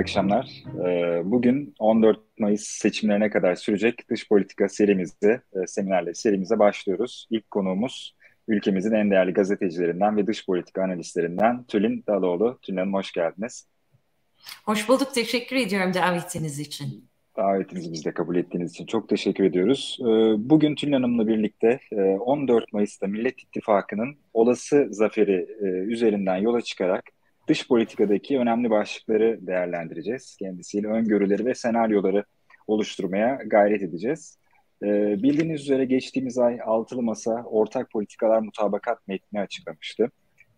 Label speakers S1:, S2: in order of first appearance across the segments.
S1: akşamlar. Ee, bugün 14 Mayıs seçimlerine kadar sürecek dış politika serimizi, e, seminerle serimize başlıyoruz. İlk konuğumuz ülkemizin en değerli gazetecilerinden ve dış politika analistlerinden Tülin Daloğlu. Tülin Hanım hoş geldiniz.
S2: Hoş bulduk. Teşekkür ediyorum davetiniz için.
S1: Davetinizi biz de kabul ettiğiniz için çok teşekkür ediyoruz. Ee, bugün Tülin Hanım'la birlikte 14 e, Mayıs'ta Millet İttifakı'nın olası zaferi e, üzerinden yola çıkarak dış politikadaki önemli başlıkları değerlendireceğiz. Kendisiyle öngörüleri ve senaryoları oluşturmaya gayret edeceğiz. Ee, bildiğiniz üzere geçtiğimiz ay Altılı Masa Ortak Politikalar Mutabakat metni açıklamıştı.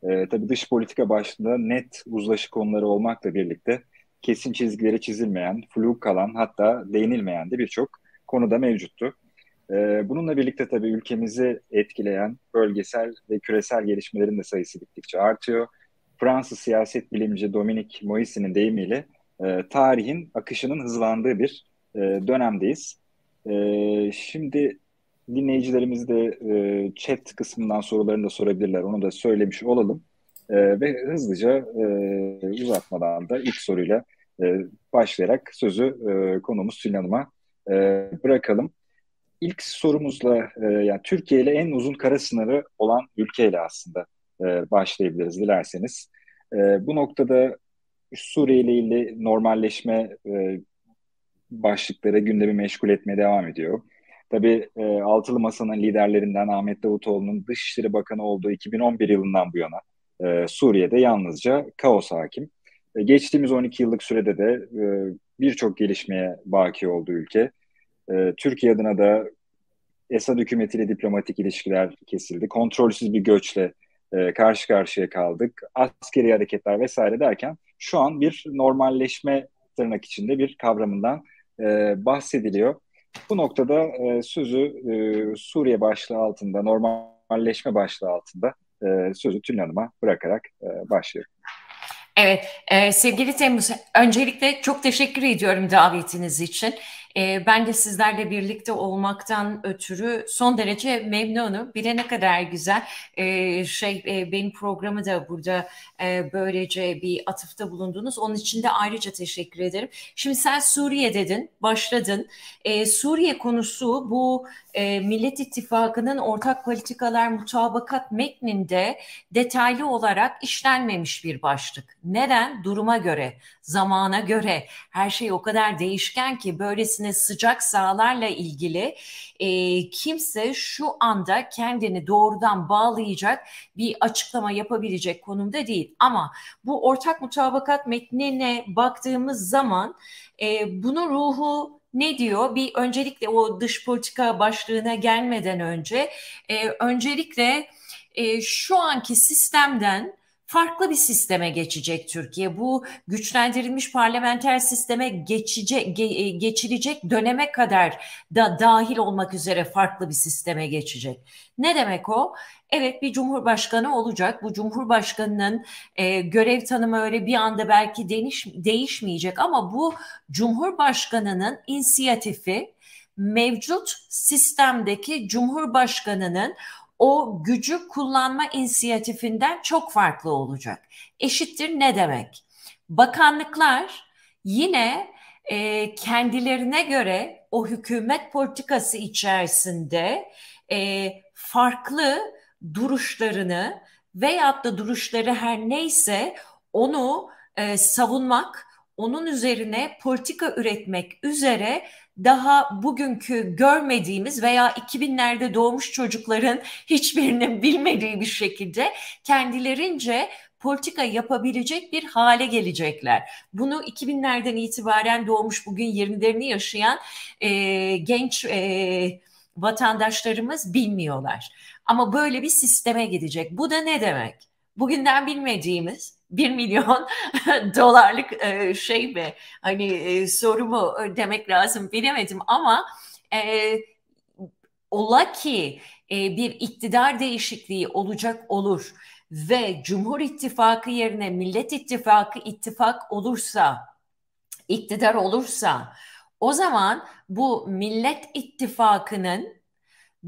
S1: Ee, tabii dış politika başlığında net uzlaşı konuları olmakla birlikte kesin çizgileri çizilmeyen, flu kalan hatta değinilmeyen de birçok konuda mevcuttu. Ee, bununla birlikte tabii ülkemizi etkileyen bölgesel ve küresel gelişmelerin de sayısı gittikçe artıyor. Fransız siyaset bilimci Dominique Moissy'nin deyimiyle e, tarihin akışının hızlandığı bir e, dönemdeyiz. E, şimdi dinleyicilerimiz de e, chat kısmından sorularını da sorabilirler. Onu da söylemiş olalım. E, ve hızlıca e, uzatmadan da ilk soruyla e, başlayarak sözü e, konumuz Tülin Hanım'a e, bırakalım. İlk sorumuzla e, yani Türkiye ile en uzun kara sınırı olan ülkeyle aslında e, başlayabiliriz dilerseniz. E, bu noktada Suriye ile ilgili normalleşme e, başlıkları gündemi meşgul etmeye devam ediyor. Tabii e, Altılı Masa'nın liderlerinden Ahmet Davutoğlu'nun Dışişleri Bakanı olduğu 2011 yılından bu yana e, Suriye'de yalnızca kaos hakim. E, geçtiğimiz 12 yıllık sürede de e, birçok gelişmeye baki oldu ülke. E, Türkiye adına da Esad hükümetiyle diplomatik ilişkiler kesildi. Kontrolsüz bir göçle e, karşı karşıya kaldık. Askeri hareketler vesaire derken şu an bir normalleşme tırnak içinde bir kavramından e, bahsediliyor. Bu noktada e, sözü e, Suriye başlığı altında, normalleşme başlığı altında e, sözü Tülin Hanım'a bırakarak e, başlıyorum.
S2: Evet, e, sevgili Temmuz, öncelikle çok teşekkür ediyorum davetiniz için. E, ben de sizlerle birlikte olmaktan ötürü son derece memnunum. Bir ne kadar güzel. E, şey e, benim programı da burada e, böylece bir atıfta bulundunuz. Onun için de ayrıca teşekkür ederim. Şimdi sen Suriye dedin, başladın. E, Suriye konusu bu e, Millet İttifakı'nın ortak politikalar mutabakat metninde detaylı olarak işlenmemiş bir başlık. Neden? Duruma göre, zamana göre her şey o kadar değişken ki böylesine sıcak sahalarla ilgili e, kimse şu anda kendini doğrudan bağlayacak bir açıklama yapabilecek konumda değil. Ama bu ortak mutabakat metnine baktığımız zaman e, bunun ruhu ne diyor? Bir öncelikle o dış politika başlığına gelmeden önce e, öncelikle e, şu anki sistemden farklı bir sisteme geçecek Türkiye. Bu güçlendirilmiş parlamenter sisteme geçecek ge, e, geçilecek döneme kadar da dahil olmak üzere farklı bir sisteme geçecek. Ne demek o? Evet bir cumhurbaşkanı olacak. Bu cumhurbaşkanının e, görev tanımı öyle bir anda belki değiş, değişmeyecek ama bu cumhurbaşkanının inisiyatifi mevcut sistemdeki cumhurbaşkanının o gücü kullanma inisiyatifinden çok farklı olacak. Eşittir ne demek? Bakanlıklar yine e, kendilerine göre o hükümet politikası içerisinde e, farklı duruşlarını veyahut da duruşları her neyse onu e, savunmak, onun üzerine politika üretmek üzere daha bugünkü görmediğimiz veya 2000'lerde doğmuş çocukların hiçbirinin bilmediği bir şekilde kendilerince politika yapabilecek bir hale gelecekler. Bunu 2000'lerden itibaren doğmuş bugün 20'lerini yaşayan e, genç e, vatandaşlarımız bilmiyorlar. Ama böyle bir sisteme gidecek. Bu da ne demek? Bugünden bilmediğimiz 1 milyon dolarlık e, şey mi? Hani e, soru mu demek lazım bilemedim ama e, ola ki e, bir iktidar değişikliği olacak olur ve Cumhur İttifakı yerine Millet İttifakı ittifak olursa iktidar olursa o zaman bu Millet İttifakı'nın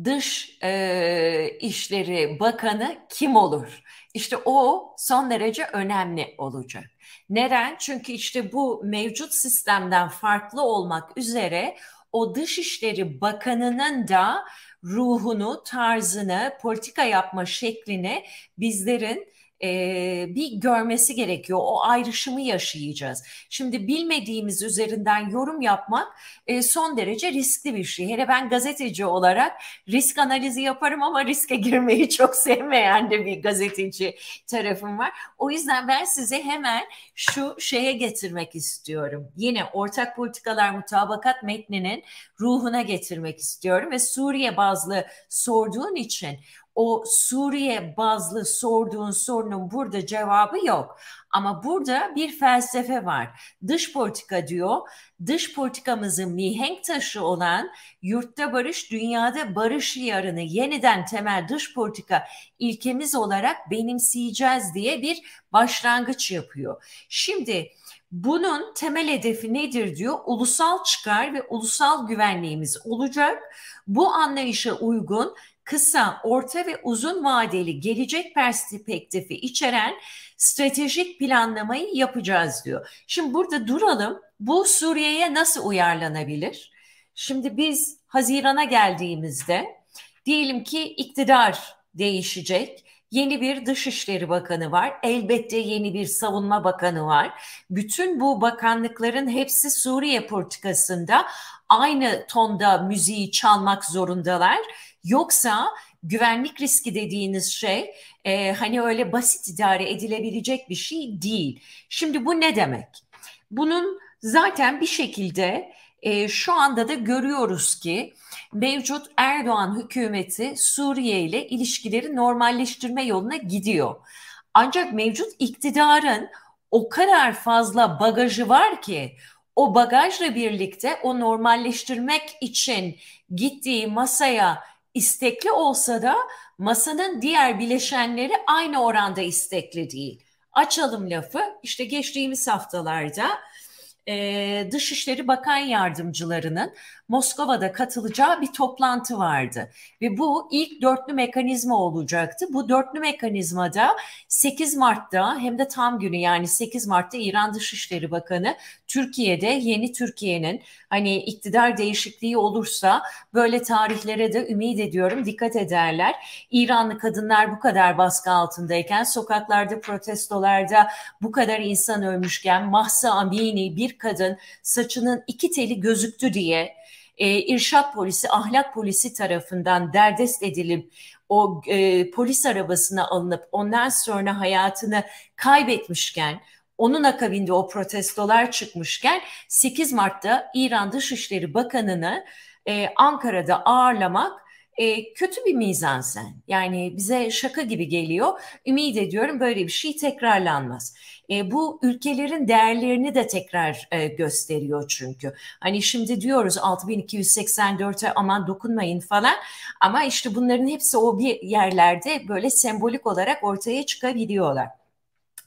S2: dış e, işleri bakanı kim olur? İşte o son derece önemli olacak. Neden? Çünkü işte bu mevcut sistemden farklı olmak üzere o Dışişleri Bakanı'nın da ruhunu, tarzını, politika yapma şeklini bizlerin e, bir görmesi gerekiyor. O ayrışımı yaşayacağız. Şimdi bilmediğimiz üzerinden yorum yapmak son derece riskli bir şey. Hele ben gazeteci olarak risk analizi yaparım ama riske girmeyi çok sevmeyen de bir gazeteci tarafım var. O yüzden ben size hemen şu şeye getirmek istiyorum. Yine ortak politikalar mutabakat metninin ruhuna getirmek istiyorum ve Suriye bazlı sorduğun için o Suriye bazlı sorduğun sorunun burada cevabı yok. Ama burada bir felsefe var. Dış politika diyor. Dış politikamızın mihenk taşı olan yurtta barış, dünyada barış yarını yeniden temel dış politika ilkemiz olarak benimseyeceğiz diye bir başlangıç yapıyor. Şimdi bunun temel hedefi nedir diyor? Ulusal çıkar ve ulusal güvenliğimiz olacak. Bu anlayışa uygun kısa, orta ve uzun vadeli gelecek perspektifi içeren stratejik planlamayı yapacağız diyor. Şimdi burada duralım. Bu Suriye'ye nasıl uyarlanabilir? Şimdi biz Haziran'a geldiğimizde diyelim ki iktidar değişecek. Yeni bir Dışişleri Bakanı var. Elbette yeni bir Savunma Bakanı var. Bütün bu bakanlıkların hepsi Suriye politikasında aynı tonda müziği çalmak zorundalar Yoksa güvenlik riski dediğiniz şey e, hani öyle basit idare edilebilecek bir şey değil. Şimdi bu ne demek? Bunun zaten bir şekilde e, şu anda da görüyoruz ki mevcut Erdoğan hükümeti Suriye ile ilişkileri normalleştirme yoluna gidiyor. Ancak mevcut iktidarın o kadar fazla bagajı var ki o bagajla birlikte o normalleştirmek için gittiği masaya istekli olsa da masanın diğer bileşenleri aynı oranda istekli değil. Açalım lafı. İşte geçtiğimiz haftalarda e, Dışişleri Bakan Yardımcılarının Moskova'da katılacağı bir toplantı vardı. Ve bu ilk dörtlü mekanizma olacaktı. Bu dörtlü mekanizmada 8 Mart'ta hem de tam günü yani 8 Mart'ta İran Dışişleri Bakanı Türkiye'de yeni Türkiye'nin hani iktidar değişikliği olursa böyle tarihlere de ümit ediyorum dikkat ederler. İranlı kadınlar bu kadar baskı altındayken sokaklarda protestolarda bu kadar insan ölmüşken Mahsa Amini bir kadın saçının iki teli gözüktü diye e, irşat polisi, ahlak polisi tarafından derdest edilip o e, polis arabasına alınıp ondan sonra hayatını kaybetmişken onun akabinde o protestolar çıkmışken 8 Mart'ta İran Dışişleri Bakanı'nı e, Ankara'da ağırlamak e, kötü bir mizansen. Yani bize şaka gibi geliyor. Ümit ediyorum böyle bir şey tekrarlanmaz. E, bu ülkelerin değerlerini de tekrar e, gösteriyor çünkü. Hani şimdi diyoruz 6284'e aman dokunmayın falan ama işte bunların hepsi o bir yerlerde böyle sembolik olarak ortaya çıkabiliyorlar.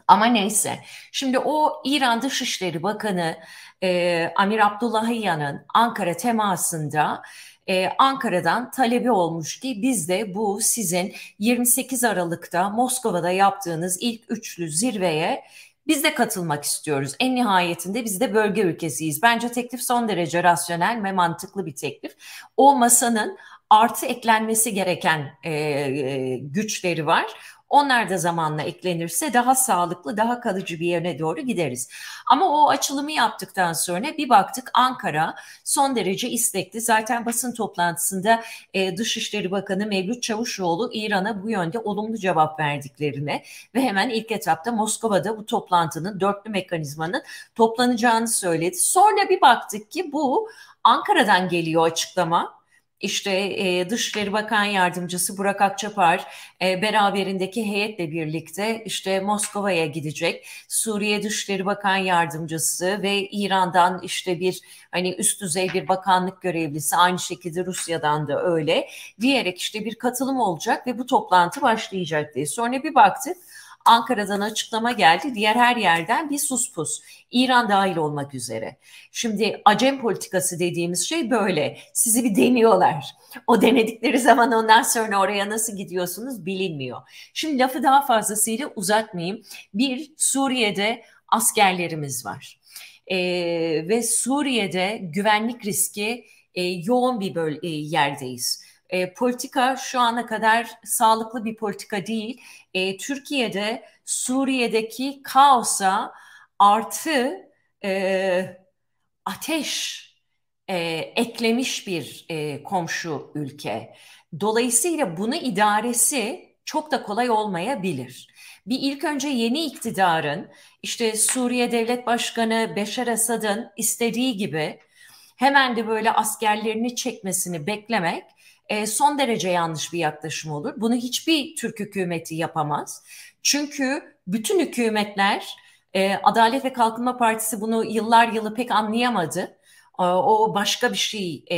S2: Ama neyse. Şimdi o İran Dışişleri Bakanı e, Amir Abdullahiyan'ın Ankara temasında e, Ankara'dan talebi olmuş ki biz de bu sizin 28 Aralık'ta Moskova'da yaptığınız ilk üçlü zirveye biz de katılmak istiyoruz. En nihayetinde biz de bölge ülkesiyiz. Bence teklif son derece rasyonel ve mantıklı bir teklif. O masanın artı eklenmesi gereken e, e, güçleri var. Onlar da zamanla eklenirse daha sağlıklı, daha kalıcı bir yöne doğru gideriz. Ama o açılımı yaptıktan sonra bir baktık Ankara son derece istekli. Zaten basın toplantısında e, Dışişleri Bakanı Mevlüt Çavuşoğlu İran'a bu yönde olumlu cevap verdiklerine ve hemen ilk etapta Moskova'da bu toplantının dörtlü mekanizmanın toplanacağını söyledi. Sonra bir baktık ki bu Ankara'dan geliyor açıklama işte e, Dışişleri Bakan Yardımcısı Burak Akçapar e, beraberindeki heyetle birlikte işte Moskova'ya gidecek. Suriye Dışişleri Bakan Yardımcısı ve İran'dan işte bir hani üst düzey bir bakanlık görevlisi aynı şekilde Rusya'dan da öyle diyerek işte bir katılım olacak ve bu toplantı başlayacak diye. Sonra bir baktık Ankara'dan açıklama geldi. Diğer her yerden bir sus pus. İran dahil olmak üzere. Şimdi acem politikası dediğimiz şey böyle. Sizi bir deniyorlar. O denedikleri zaman ondan sonra oraya nasıl gidiyorsunuz bilinmiyor. Şimdi lafı daha fazlasıyla uzatmayayım. Bir Suriye'de askerlerimiz var. E, ve Suriye'de güvenlik riski e, yoğun bir böl- e, yerdeyiz. E, politika şu ana kadar sağlıklı bir politika değil. E, Türkiye'de Suriye'deki kaosa artı e, ateş e, eklemiş bir e, komşu ülke. Dolayısıyla bunu idaresi çok da kolay olmayabilir. Bir ilk önce yeni iktidarın işte Suriye Devlet Başkanı Beşar Esad'ın istediği gibi hemen de böyle askerlerini çekmesini beklemek e, son derece yanlış bir yaklaşım olur. Bunu hiçbir Türk hükümeti yapamaz. Çünkü bütün hükümetler e, Adalet ve Kalkınma Partisi bunu yıllar yılı pek anlayamadı. E, o başka bir şey e,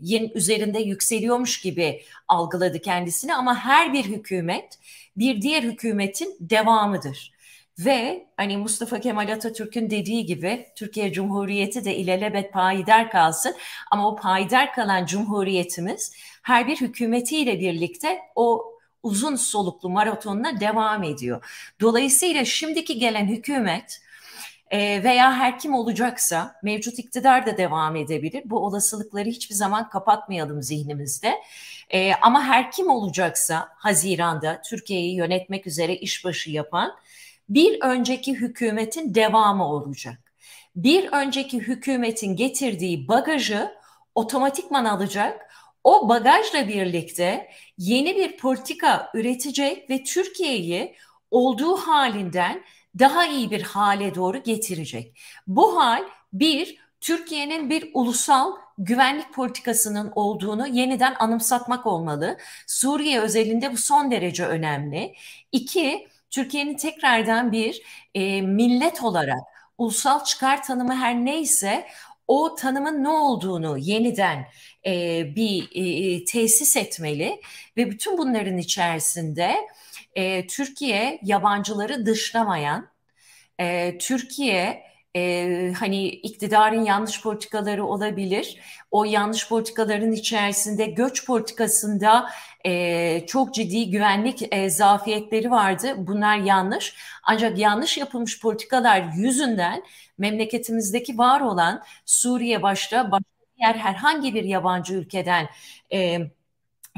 S2: yin üzerinde yükseliyormuş gibi algıladı kendisini ama her bir hükümet bir diğer hükümetin devamıdır. Ve hani Mustafa Kemal Atatürk'ün dediği gibi Türkiye Cumhuriyeti de ilelebet payidar kalsın ama o payidar kalan cumhuriyetimiz her bir hükümetiyle birlikte o uzun soluklu maratonuna devam ediyor. Dolayısıyla şimdiki gelen hükümet e, veya her kim olacaksa mevcut iktidar da devam edebilir. Bu olasılıkları hiçbir zaman kapatmayalım zihnimizde. E, ama her kim olacaksa Haziran'da Türkiye'yi yönetmek üzere işbaşı yapan bir önceki hükümetin devamı olacak. Bir önceki hükümetin getirdiği bagajı otomatikman alacak. O bagajla birlikte yeni bir politika üretecek ve Türkiye'yi olduğu halinden daha iyi bir hale doğru getirecek. Bu hal bir Türkiye'nin bir ulusal güvenlik politikasının olduğunu yeniden anımsatmak olmalı. Suriye özelinde bu son derece önemli. İki, Türkiye'nin tekrardan bir e, millet olarak ulusal çıkar tanımı her neyse o tanımın ne olduğunu yeniden e, bir e, tesis etmeli ve bütün bunların içerisinde e, Türkiye yabancıları dışlamayan, e, Türkiye e, hani iktidarın yanlış politikaları olabilir. O yanlış politikaların içerisinde göç politikasında e, çok ciddi güvenlik e, zafiyetleri vardı. Bunlar yanlış. Ancak yanlış yapılmış politikalar yüzünden memleketimizdeki var olan Suriye başta başka diğer herhangi bir yabancı ülkeden e,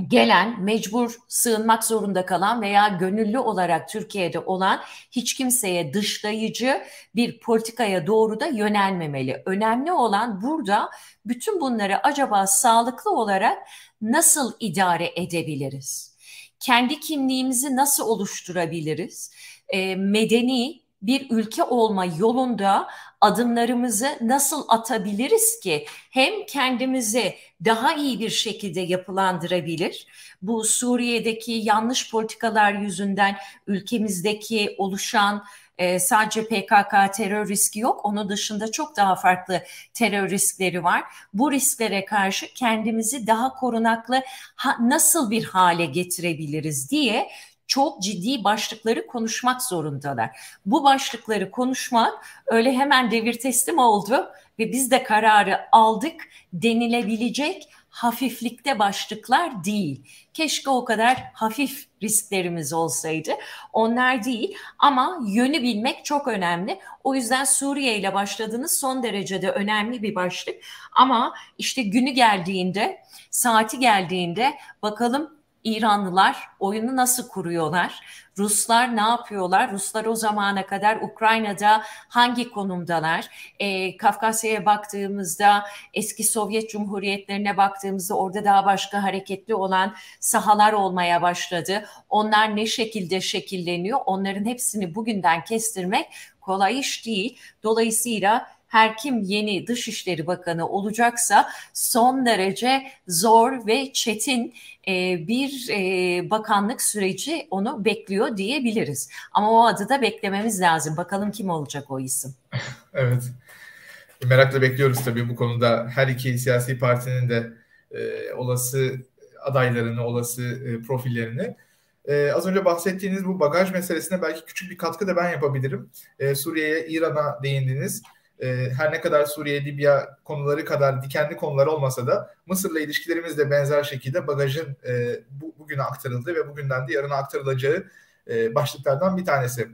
S2: gelen, mecbur sığınmak zorunda kalan veya gönüllü olarak Türkiye'de olan hiç kimseye dışlayıcı bir politikaya doğru da yönelmemeli. Önemli olan burada bütün bunları acaba sağlıklı olarak nasıl idare edebiliriz? Kendi kimliğimizi nasıl oluşturabiliriz? E, medeni bir ülke olma yolunda adımlarımızı nasıl atabiliriz ki hem kendimizi daha iyi bir şekilde yapılandırabilir. Bu Suriye'deki yanlış politikalar yüzünden ülkemizdeki oluşan e, sadece PKK terör riski yok. Onun dışında çok daha farklı terör riskleri var. Bu risklere karşı kendimizi daha korunaklı ha, nasıl bir hale getirebiliriz diye çok ciddi başlıkları konuşmak zorundalar. Bu başlıkları konuşmak öyle hemen devir teslim oldu ve biz de kararı aldık denilebilecek hafiflikte başlıklar değil. Keşke o kadar hafif risklerimiz olsaydı. Onlar değil ama yönü bilmek çok önemli. O yüzden Suriye ile başladığınız son derecede önemli bir başlık. Ama işte günü geldiğinde, saati geldiğinde bakalım İranlılar oyunu nasıl kuruyorlar? Ruslar ne yapıyorlar? Ruslar o zamana kadar Ukrayna'da hangi konumdalar? E, Kafkasya'ya baktığımızda eski Sovyet Cumhuriyetlerine baktığımızda orada daha başka hareketli olan sahalar olmaya başladı. Onlar ne şekilde şekilleniyor? Onların hepsini bugünden kestirmek kolay iş değil. Dolayısıyla her kim yeni Dışişleri Bakanı olacaksa son derece zor ve çetin e, bir e, bakanlık süreci onu bekliyor diyebiliriz. Ama o adı da beklememiz lazım. Bakalım kim olacak o isim.
S3: evet. Merakla bekliyoruz tabii bu konuda her iki siyasi partinin de e, olası adaylarını, olası e, profillerini. Ee, az önce bahsettiğiniz bu bagaj meselesine belki küçük bir katkı da ben yapabilirim. Ee, Suriye'ye, İran'a değindiniz e, her ne kadar Suriye, Libya konuları kadar dikenli konular olmasa da Mısır'la ilişkilerimiz de benzer şekilde bagajın e, bu, bugüne aktarıldı ve bugünden de yarına aktarılacağı e, başlıklardan bir tanesi.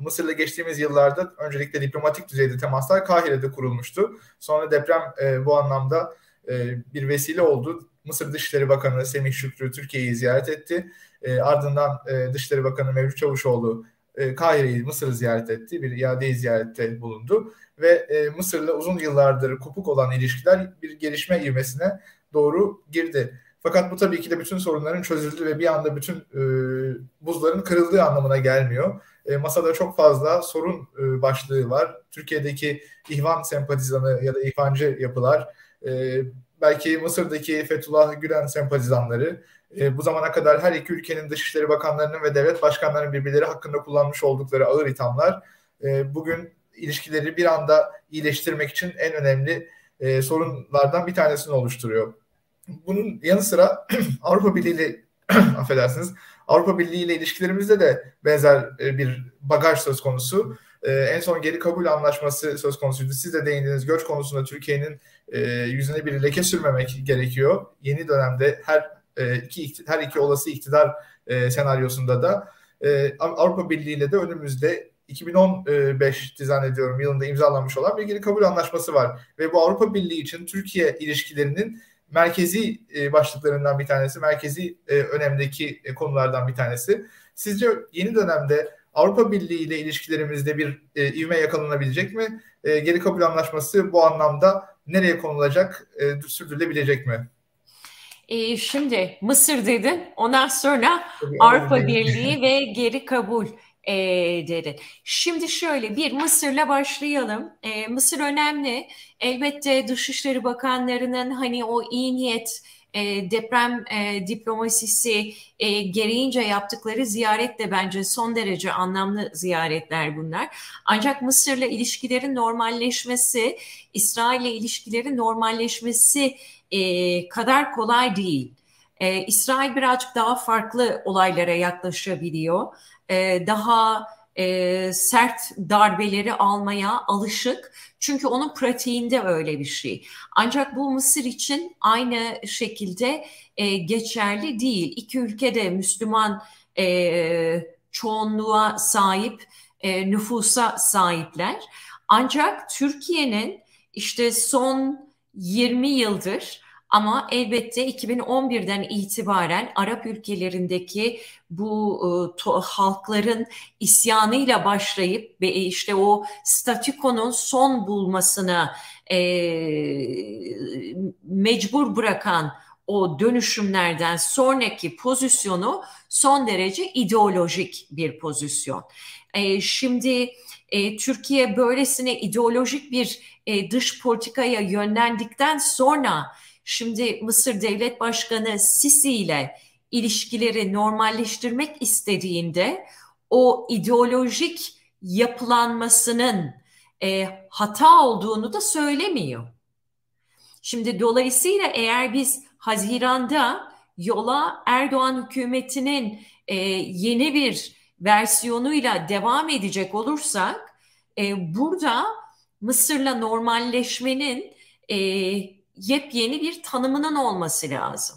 S3: Mısır'la geçtiğimiz yıllarda öncelikle diplomatik düzeyde temaslar Kahire'de kurulmuştu. Sonra deprem e, bu anlamda e, bir vesile oldu. Mısır Dışişleri Bakanı Semih Şükrü Türkiye'yi ziyaret etti. E, ardından e, Dışişleri Bakanı Mevlüt Çavuşoğlu e, Kahire'yi, Mısır'ı ziyaret etti. Bir iade ziyarette bulundu. Ve e, Mısır'la uzun yıllardır kopuk olan ilişkiler bir gelişme ivmesine doğru girdi. Fakat bu tabii ki de bütün sorunların çözüldüğü ve bir anda bütün e, buzların kırıldığı anlamına gelmiyor. E, masada çok fazla sorun e, başlığı var. Türkiye'deki ihvan sempatizanı ya da ihvancı yapılar, e, belki Mısır'daki Fethullah Gülen sempatizanları, e, bu zamana kadar her iki ülkenin dışişleri bakanlarının ve devlet başkanlarının birbirleri hakkında kullanmış oldukları ağır ithamlar, e, bugün ilişkileri bir anda iyileştirmek için en önemli e, sorunlardan bir tanesini oluşturuyor. Bunun yanı sıra Avrupa Birliği ile affedersiniz Avrupa Birliği ile ilişkilerimizde de benzer e, bir bagaj söz konusu. E, en son geri kabul anlaşması söz konusuydu. Siz de değindiniz göç konusunda Türkiye'nin e, yüzüne bir leke sürmemek gerekiyor. Yeni dönemde her iki her iki olası iktidar senaryosunda da Avrupa Birliği ile de önümüzde 2015 zannediyorum yılında imzalanmış olan bir geri kabul anlaşması var. Ve bu Avrupa Birliği için Türkiye ilişkilerinin merkezi e, başlıklarından bir tanesi, merkezi e, önemdeki e, konulardan bir tanesi. Sizce yeni dönemde Avrupa Birliği ile ilişkilerimizde bir e, ivme yakalanabilecek mi? E, geri kabul anlaşması bu anlamda nereye konulacak, e, sürdürülebilecek mi?
S2: E, şimdi Mısır dedin, ondan sonra Avrupa Birliği ve geri kabul e, dedi. Şimdi şöyle bir Mısır'la başlayalım. E, Mısır önemli. Elbette Dışişleri Bakanlarının hani o iyi niyet e, deprem e, diplomasisi e, gereğince yaptıkları ziyaret de bence son derece anlamlı ziyaretler bunlar. Ancak Mısır'la ilişkilerin normalleşmesi, İsrail'le ilişkilerin normalleşmesi e, kadar kolay değil. E, İsrail birazcık daha farklı olaylara yaklaşabiliyor e, daha e, sert darbeleri almaya alışık. Çünkü onun pratiğinde öyle bir şey. Ancak bu Mısır için aynı şekilde e, geçerli değil. İki ülkede Müslüman çoğunluğa sahip, nüfusa sahipler. Ancak Türkiye'nin işte son 20 yıldır ama elbette 2011'den itibaren Arap ülkelerindeki bu e, to, halkların isyanıyla başlayıp ve işte o statükonun son bulmasına e, mecbur bırakan o dönüşümlerden sonraki pozisyonu son derece ideolojik bir pozisyon. E, şimdi e, Türkiye böylesine ideolojik bir e, dış politikaya yönlendikten sonra Şimdi Mısır Devlet Başkanı Sisi ile ilişkileri normalleştirmek istediğinde o ideolojik yapılanmasının e, hata olduğunu da söylemiyor. Şimdi dolayısıyla eğer biz Haziran'da yola Erdoğan hükümetinin e, yeni bir versiyonuyla devam edecek olursak e, burada Mısır'la normalleşmenin e, yepyeni bir tanımının olması lazım.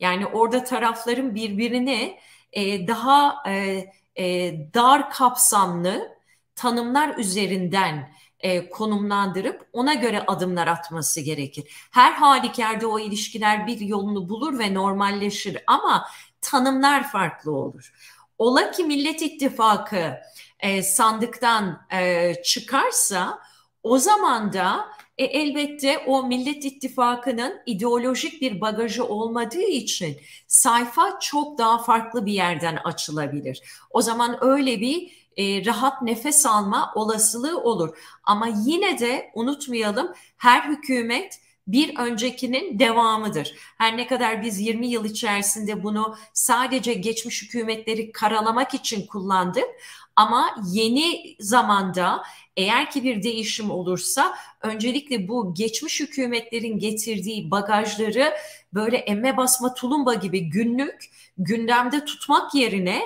S2: Yani orada tarafların birbirini e, daha e, e, dar kapsamlı tanımlar üzerinden e, konumlandırıp ona göre adımlar atması gerekir. Her halükarda o ilişkiler bir yolunu bulur ve normalleşir ama tanımlar farklı olur. Ola ki Millet İttifakı e, sandıktan e, çıkarsa o zaman da e, elbette o Millet İttifakı'nın ideolojik bir bagajı olmadığı için sayfa çok daha farklı bir yerden açılabilir. O zaman öyle bir e, rahat nefes alma olasılığı olur. Ama yine de unutmayalım her hükümet bir öncekinin devamıdır. Her ne kadar biz 20 yıl içerisinde bunu sadece geçmiş hükümetleri karalamak için kullandık ama yeni zamanda eğer ki bir değişim olursa öncelikle bu geçmiş hükümetlerin getirdiği bagajları böyle emme basma tulumba gibi günlük gündemde tutmak yerine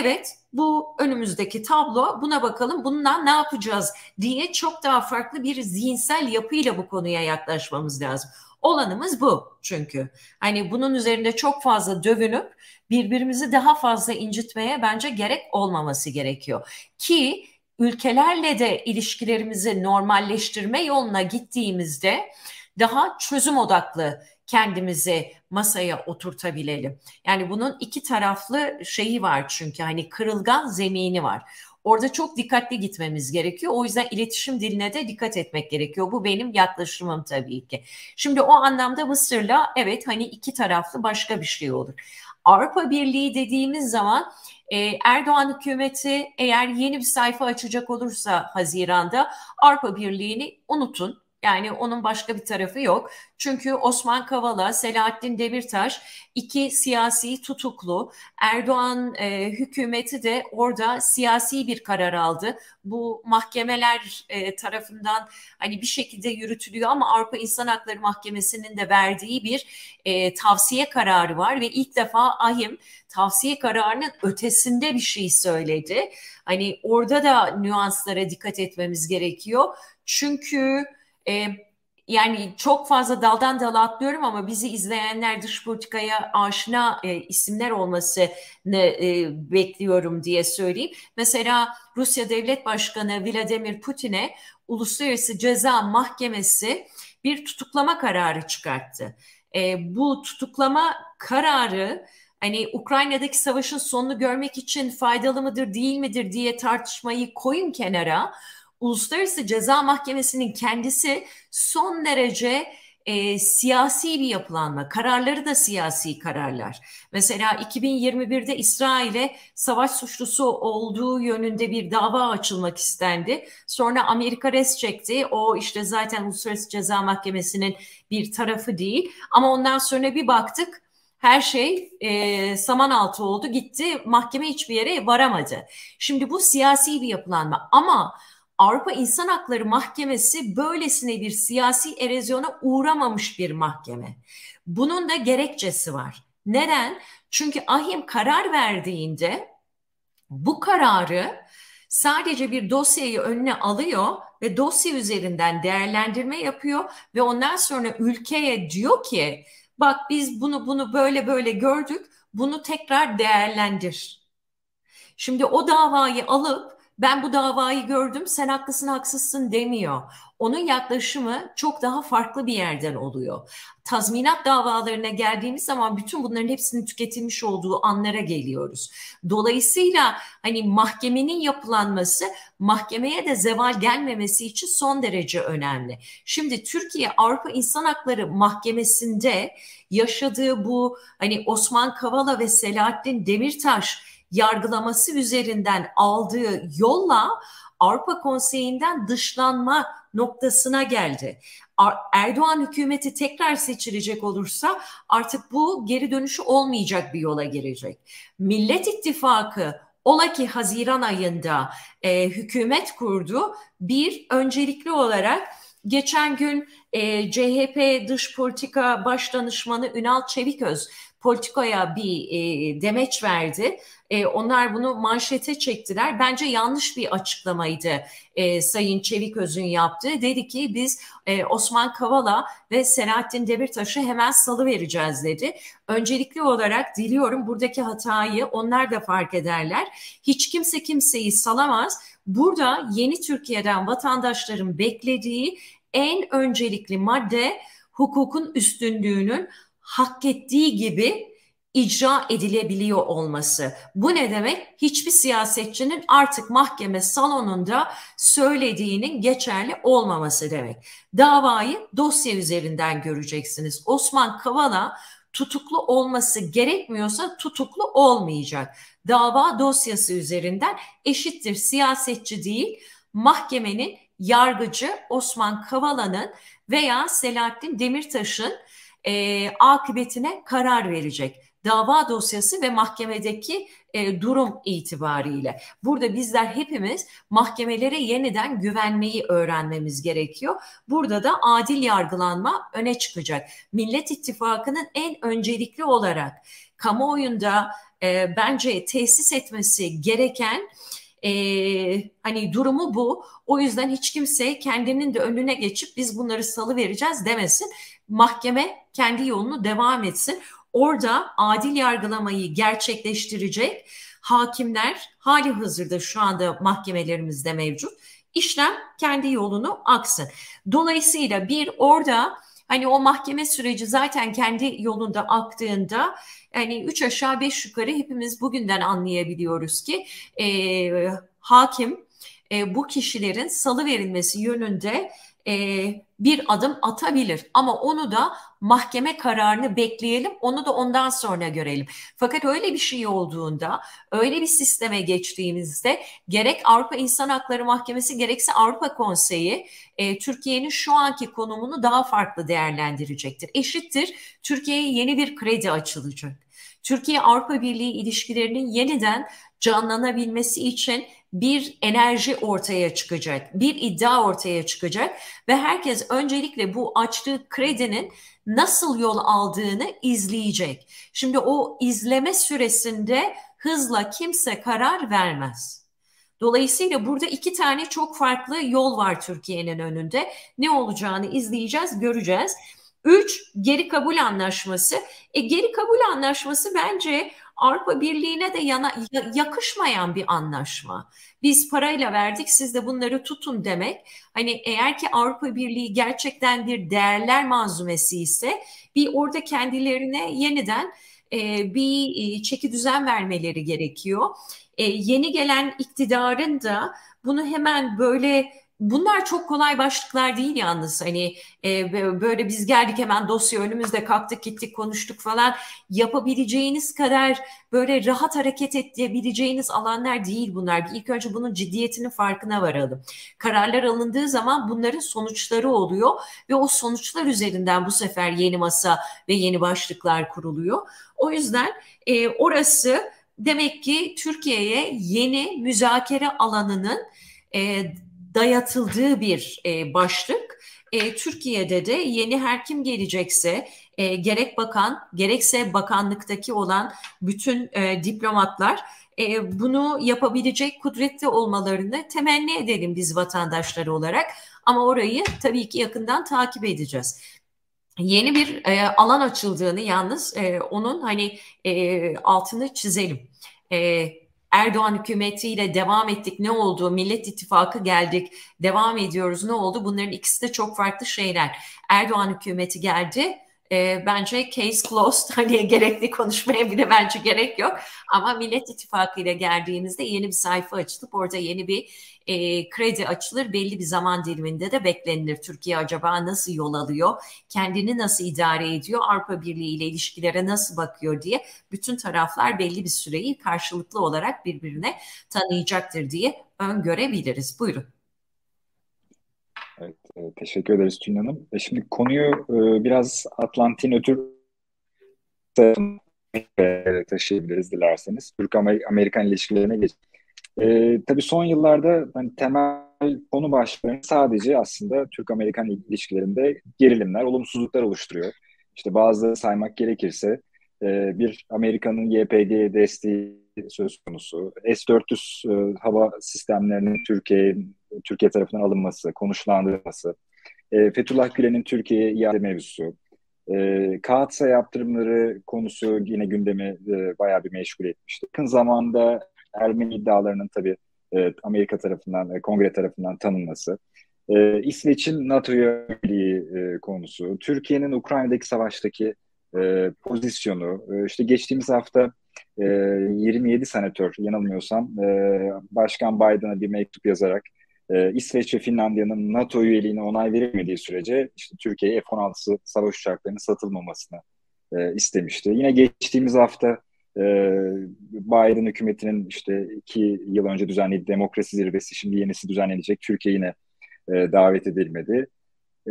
S2: evet bu önümüzdeki tablo buna bakalım bundan ne yapacağız diye çok daha farklı bir zihinsel yapıyla bu konuya yaklaşmamız lazım. Olanımız bu çünkü. Hani bunun üzerinde çok fazla dövünüp birbirimizi daha fazla incitmeye bence gerek olmaması gerekiyor. Ki ülkelerle de ilişkilerimizi normalleştirme yoluna gittiğimizde daha çözüm odaklı kendimizi masaya oturtabilelim. Yani bunun iki taraflı şeyi var çünkü hani kırılgan zemini var. Orada çok dikkatli gitmemiz gerekiyor. O yüzden iletişim diline de dikkat etmek gerekiyor. Bu benim yaklaşımım tabii ki. Şimdi o anlamda Mısır'la evet hani iki taraflı başka bir şey olur. Avrupa Birliği dediğimiz zaman e, Erdoğan hükümeti eğer yeni bir sayfa açacak olursa Haziran'da Avrupa Birliği'ni unutun. Yani onun başka bir tarafı yok. Çünkü Osman Kavala, Selahattin Demirtaş iki siyasi tutuklu. Erdoğan e, hükümeti de orada siyasi bir karar aldı. Bu mahkemeler e, tarafından hani bir şekilde yürütülüyor ama Avrupa İnsan Hakları Mahkemesi'nin de verdiği bir e, tavsiye kararı var ve ilk defa AHİM tavsiye kararının ötesinde bir şey söyledi. Hani orada da nüanslara dikkat etmemiz gerekiyor. Çünkü e, yani çok fazla daldan dala atlıyorum ama bizi izleyenler dış politikaya aşina e, isimler olmasını e, bekliyorum diye söyleyeyim. Mesela Rusya Devlet Başkanı Vladimir Putin'e Uluslararası Ceza Mahkemesi bir tutuklama kararı çıkarttı. E, bu tutuklama kararı hani Ukrayna'daki savaşın sonunu görmek için faydalı mıdır değil midir diye tartışmayı koyun kenara. Uluslararası Ceza Mahkemesi'nin kendisi son derece e, siyasi bir yapılanma. Kararları da siyasi kararlar. Mesela 2021'de İsrail'e savaş suçlusu olduğu yönünde bir dava açılmak istendi. Sonra Amerika res çekti. O işte zaten Uluslararası Ceza Mahkemesi'nin bir tarafı değil. Ama ondan sonra bir baktık her şey e, saman altı oldu gitti mahkeme hiçbir yere varamadı. Şimdi bu siyasi bir yapılanma ama Avrupa İnsan Hakları Mahkemesi böylesine bir siyasi erozyona uğramamış bir mahkeme. Bunun da gerekçesi var. Neden? Çünkü ahim karar verdiğinde bu kararı sadece bir dosyayı önüne alıyor ve dosya üzerinden değerlendirme yapıyor ve ondan sonra ülkeye diyor ki bak biz bunu bunu böyle böyle gördük bunu tekrar değerlendir. Şimdi o davayı alıp ben bu davayı gördüm sen haklısın haksızsın demiyor. Onun yaklaşımı çok daha farklı bir yerden oluyor. Tazminat davalarına geldiğimiz zaman bütün bunların hepsinin tüketilmiş olduğu anlara geliyoruz. Dolayısıyla hani mahkemenin yapılanması mahkemeye de zeval gelmemesi için son derece önemli. Şimdi Türkiye Avrupa İnsan Hakları Mahkemesi'nde yaşadığı bu hani Osman Kavala ve Selahattin Demirtaş yargılaması üzerinden aldığı yolla Avrupa Konseyi'nden dışlanma noktasına geldi. Erdoğan hükümeti tekrar seçilecek olursa artık bu geri dönüşü olmayacak bir yola girecek. Millet İttifakı ola ki Haziran ayında e, hükümet kurdu. Bir öncelikli olarak geçen gün e, CHP dış politika baş danışmanı Ünal Çeviköz politikaya bir e, demeç verdi. E, onlar bunu manşete çektiler. Bence yanlış bir açıklamaydı e, Sayın Çeviköz'ün yaptığı. Dedi ki biz e, Osman Kavala ve Selahattin Demirtaş'ı hemen salı vereceğiz dedi. Öncelikli olarak diliyorum buradaki hatayı onlar da fark ederler. Hiç kimse kimseyi salamaz. Burada yeni Türkiye'den vatandaşların beklediği en öncelikli madde hukukun üstünlüğünün hak ettiği gibi icra edilebiliyor olması. Bu ne demek? Hiçbir siyasetçinin artık mahkeme salonunda söylediğinin geçerli olmaması demek. Davayı dosya üzerinden göreceksiniz. Osman Kavala tutuklu olması gerekmiyorsa tutuklu olmayacak. Dava dosyası üzerinden eşittir siyasetçi değil mahkemenin yargıcı Osman Kavala'nın veya Selahattin Demirtaş'ın e, akıbetine karar verecek dava dosyası ve mahkemedeki e, durum itibariyle. Burada bizler hepimiz mahkemelere yeniden güvenmeyi öğrenmemiz gerekiyor. Burada da adil yargılanma öne çıkacak. Millet İttifakı'nın en öncelikli olarak kamuoyunda e, bence tesis etmesi gereken e, hani durumu bu. O yüzden hiç kimse kendinin de önüne geçip biz bunları salı vereceğiz demesin. Mahkeme kendi yolunu devam etsin orada adil yargılamayı gerçekleştirecek, hakimler hali hazırda şu anda mahkemelerimizde mevcut. İşlem kendi yolunu aksın. Dolayısıyla bir orada hani o mahkeme süreci zaten kendi yolunda aktığında yani üç aşağı beş yukarı hepimiz bugünden anlayabiliyoruz ki e, hakim e, bu kişilerin salı verilmesi yönünde e, bir adım atabilir. Ama onu da mahkeme kararını bekleyelim, onu da ondan sonra görelim. Fakat öyle bir şey olduğunda, öyle bir sisteme geçtiğimizde gerek Avrupa İnsan Hakları Mahkemesi gerekse Avrupa Konseyi e, Türkiye'nin şu anki konumunu daha farklı değerlendirecektir. Eşittir, Türkiye'ye yeni bir kredi açılacak. Türkiye Avrupa Birliği ilişkilerinin yeniden canlanabilmesi için bir enerji ortaya çıkacak, bir iddia ortaya çıkacak ve herkes öncelikle bu açtığı kredinin nasıl yol aldığını izleyecek. Şimdi o izleme süresinde hızla kimse karar vermez. Dolayısıyla burada iki tane çok farklı yol var Türkiye'nin önünde. Ne olacağını izleyeceğiz, göreceğiz. Üç, geri kabul anlaşması. E, geri kabul anlaşması bence Avrupa Birliği'ne de yana, yakışmayan bir anlaşma. Biz parayla verdik siz de bunları tutun demek. Hani eğer ki Avrupa Birliği gerçekten bir değerler manzumesi ise bir orada kendilerine yeniden e, bir e, çeki düzen vermeleri gerekiyor. E, yeni gelen iktidarın da bunu hemen böyle Bunlar çok kolay başlıklar değil yalnız hani e, böyle biz geldik hemen dosya önümüzde kalktık gittik konuştuk falan yapabileceğiniz kadar böyle rahat hareket edebileceğiniz alanlar değil bunlar. İlk önce bunun ciddiyetinin farkına varalım. Kararlar alındığı zaman bunların sonuçları oluyor ve o sonuçlar üzerinden bu sefer yeni masa ve yeni başlıklar kuruluyor. O yüzden e, orası demek ki Türkiye'ye yeni müzakere alanının e, dayatıldığı bir e, başlık. E, Türkiye'de de yeni her kim gelecekse e, gerek bakan gerekse bakanlıktaki olan bütün e, diplomatlar e, bunu yapabilecek kudretli olmalarını temenni edelim biz vatandaşları olarak. Ama orayı tabii ki yakından takip edeceğiz yeni bir e, alan açıldığını yalnız e, onun hani e, altını çizelim. E, Erdoğan hükümetiyle devam ettik ne oldu? Millet İttifakı geldik devam ediyoruz ne oldu? Bunların ikisi de çok farklı şeyler. Erdoğan hükümeti geldi e, bence case closed hani gerekli konuşmaya bile bence gerek yok ama Millet İttifakı ile geldiğimizde yeni bir sayfa açılıp orada yeni bir e, kredi açılır belli bir zaman diliminde de beklenilir. Türkiye acaba nasıl yol alıyor, kendini nasıl idare ediyor, Avrupa Birliği ile ilişkilere nasıl bakıyor diye bütün taraflar belli bir süreyi karşılıklı olarak birbirine tanıyacaktır diye öngörebiliriz. Buyurun.
S1: E, teşekkür ederiz Tülin Hanım. E, şimdi konuyu e, biraz Atlantin ötür taşıyabiliriz dilerseniz. Türk-Amerikan ilişkilerine geç. E, tabii son yıllarda hani temel konu başlığı sadece aslında Türk-Amerikan ilişkilerinde gerilimler, olumsuzluklar oluşturuyor. İşte bazı saymak gerekirse e, bir Amerika'nın YPG desteği söz konusu, S-400 e, hava sistemlerinin Türkiye Türkiye tarafından alınması, konuşlandırılması, e, Fethullah Gülen'in Türkiye'ye iade mevzusu, e, Kağıtsa yaptırımları konusu yine gündemi e, bayağı bir meşgul etmişti. Yakın zamanda Ermeni iddialarının tabii e, Amerika tarafından, e, Kongre tarafından tanınması, e, İsveç'in NATO'ya üyeliği e, konusu, Türkiye'nin Ukrayna'daki savaştaki e, pozisyonu, e, işte geçtiğimiz hafta e, 27 senatör yanılmıyorsam e, Başkan Biden'a bir mektup yazarak e, İsveç ve Finlandiya'nın NATO üyeliğine onay verilmediği sürece işte Türkiye'ye F-16 savaş uçaklarının satılmamasını e, istemişti. Yine geçtiğimiz hafta e, Biden hükümetinin işte iki yıl önce düzenlediği demokrasi zirvesi şimdi yenisi düzenlenecek. Türkiye yine e, davet edilmedi.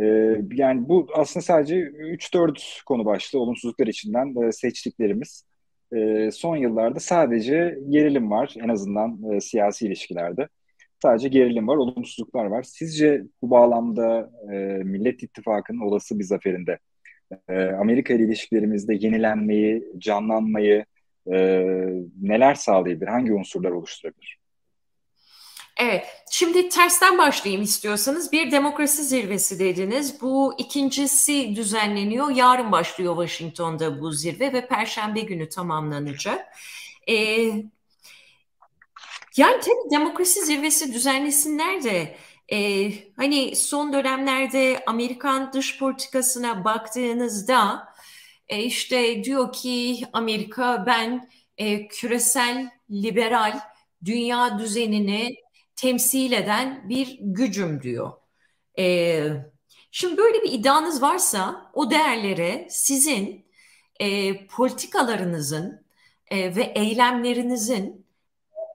S1: E, yani bu aslında sadece 3-4 konu başlığı olumsuzluklar içinden e, seçtiklerimiz. E, son yıllarda sadece gerilim var en azından e, siyasi ilişkilerde. Sadece gerilim var, olumsuzluklar var. Sizce bu bağlamda e, Millet İttifakı'nın olası bir zaferinde e, Amerika ile ilişkilerimizde yenilenmeyi, canlanmayı e, neler sağlayabilir? Hangi unsurlar oluşturabilir?
S2: Evet, şimdi tersten başlayayım istiyorsanız. Bir demokrasi zirvesi dediniz. Bu ikincisi düzenleniyor. Yarın başlıyor Washington'da bu zirve ve Perşembe günü tamamlanacak. Ee, Yani tabii demokrasi zirvesi düzenlesinler de e, hani son dönemlerde Amerikan dış politikasına baktığınızda e, işte diyor ki Amerika ben e, küresel liberal dünya düzenini temsil eden bir gücüm diyor. E, şimdi böyle bir iddianız varsa o değerlere sizin e, politikalarınızın e, ve eylemlerinizin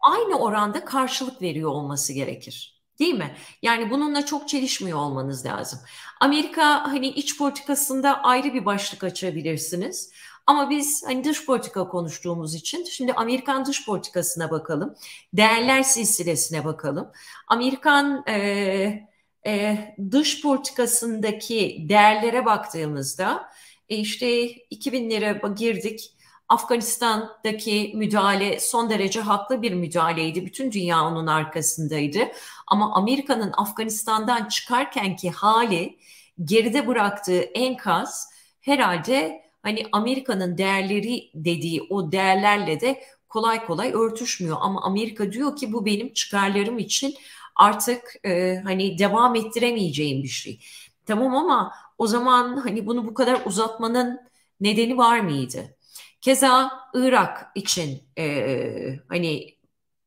S2: aynı oranda karşılık veriyor olması gerekir. Değil mi? Yani bununla çok çelişmiyor olmanız lazım. Amerika hani iç politikasında ayrı bir başlık açabilirsiniz. Ama biz hani dış politika konuştuğumuz için şimdi Amerikan dış politikasına bakalım. Değerler silsilesine bakalım. Amerikan e, e, dış politikasındaki değerlere baktığımızda e, işte 2000'lere girdik. Afganistan'daki müdahale son derece haklı bir müdahaleydi. Bütün dünya onun arkasındaydı. Ama Amerika'nın Afganistan'dan çıkarkenki hali geride bıraktığı enkaz herhalde hani Amerika'nın değerleri dediği o değerlerle de kolay kolay örtüşmüyor. Ama Amerika diyor ki bu benim çıkarlarım için artık e, hani devam ettiremeyeceğim bir şey. Tamam ama o zaman hani bunu bu kadar uzatmanın nedeni var mıydı? Keza Irak için e, hani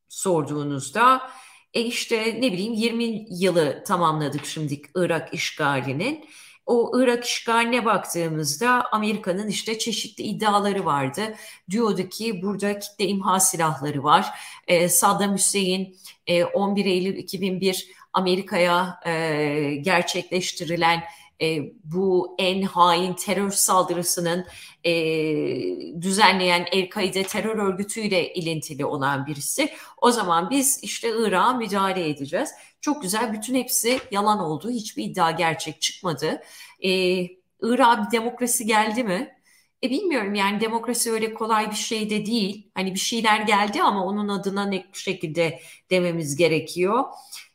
S2: sorduğunuzda e işte ne bileyim 20 yılı tamamladık şimdi Irak işgalinin. O Irak işgaline baktığımızda Amerika'nın işte çeşitli iddiaları vardı. Diyordu ki burada kitle imha silahları var. E, Saddam Hüseyin e, 11 Eylül 2001 Amerika'ya e, gerçekleştirilen e, bu en hain terör saldırısının e, düzenleyen El-Kaide terör örgütüyle ilintili olan birisi. O zaman biz işte Irak'a müdahale edeceğiz. Çok güzel bütün hepsi yalan oldu. Hiçbir iddia gerçek çıkmadı. E, Irak'a bir demokrasi geldi mi? E bilmiyorum yani demokrasi öyle kolay bir şey de değil. Hani bir şeyler geldi ama onun adına ne şekilde dememiz gerekiyor.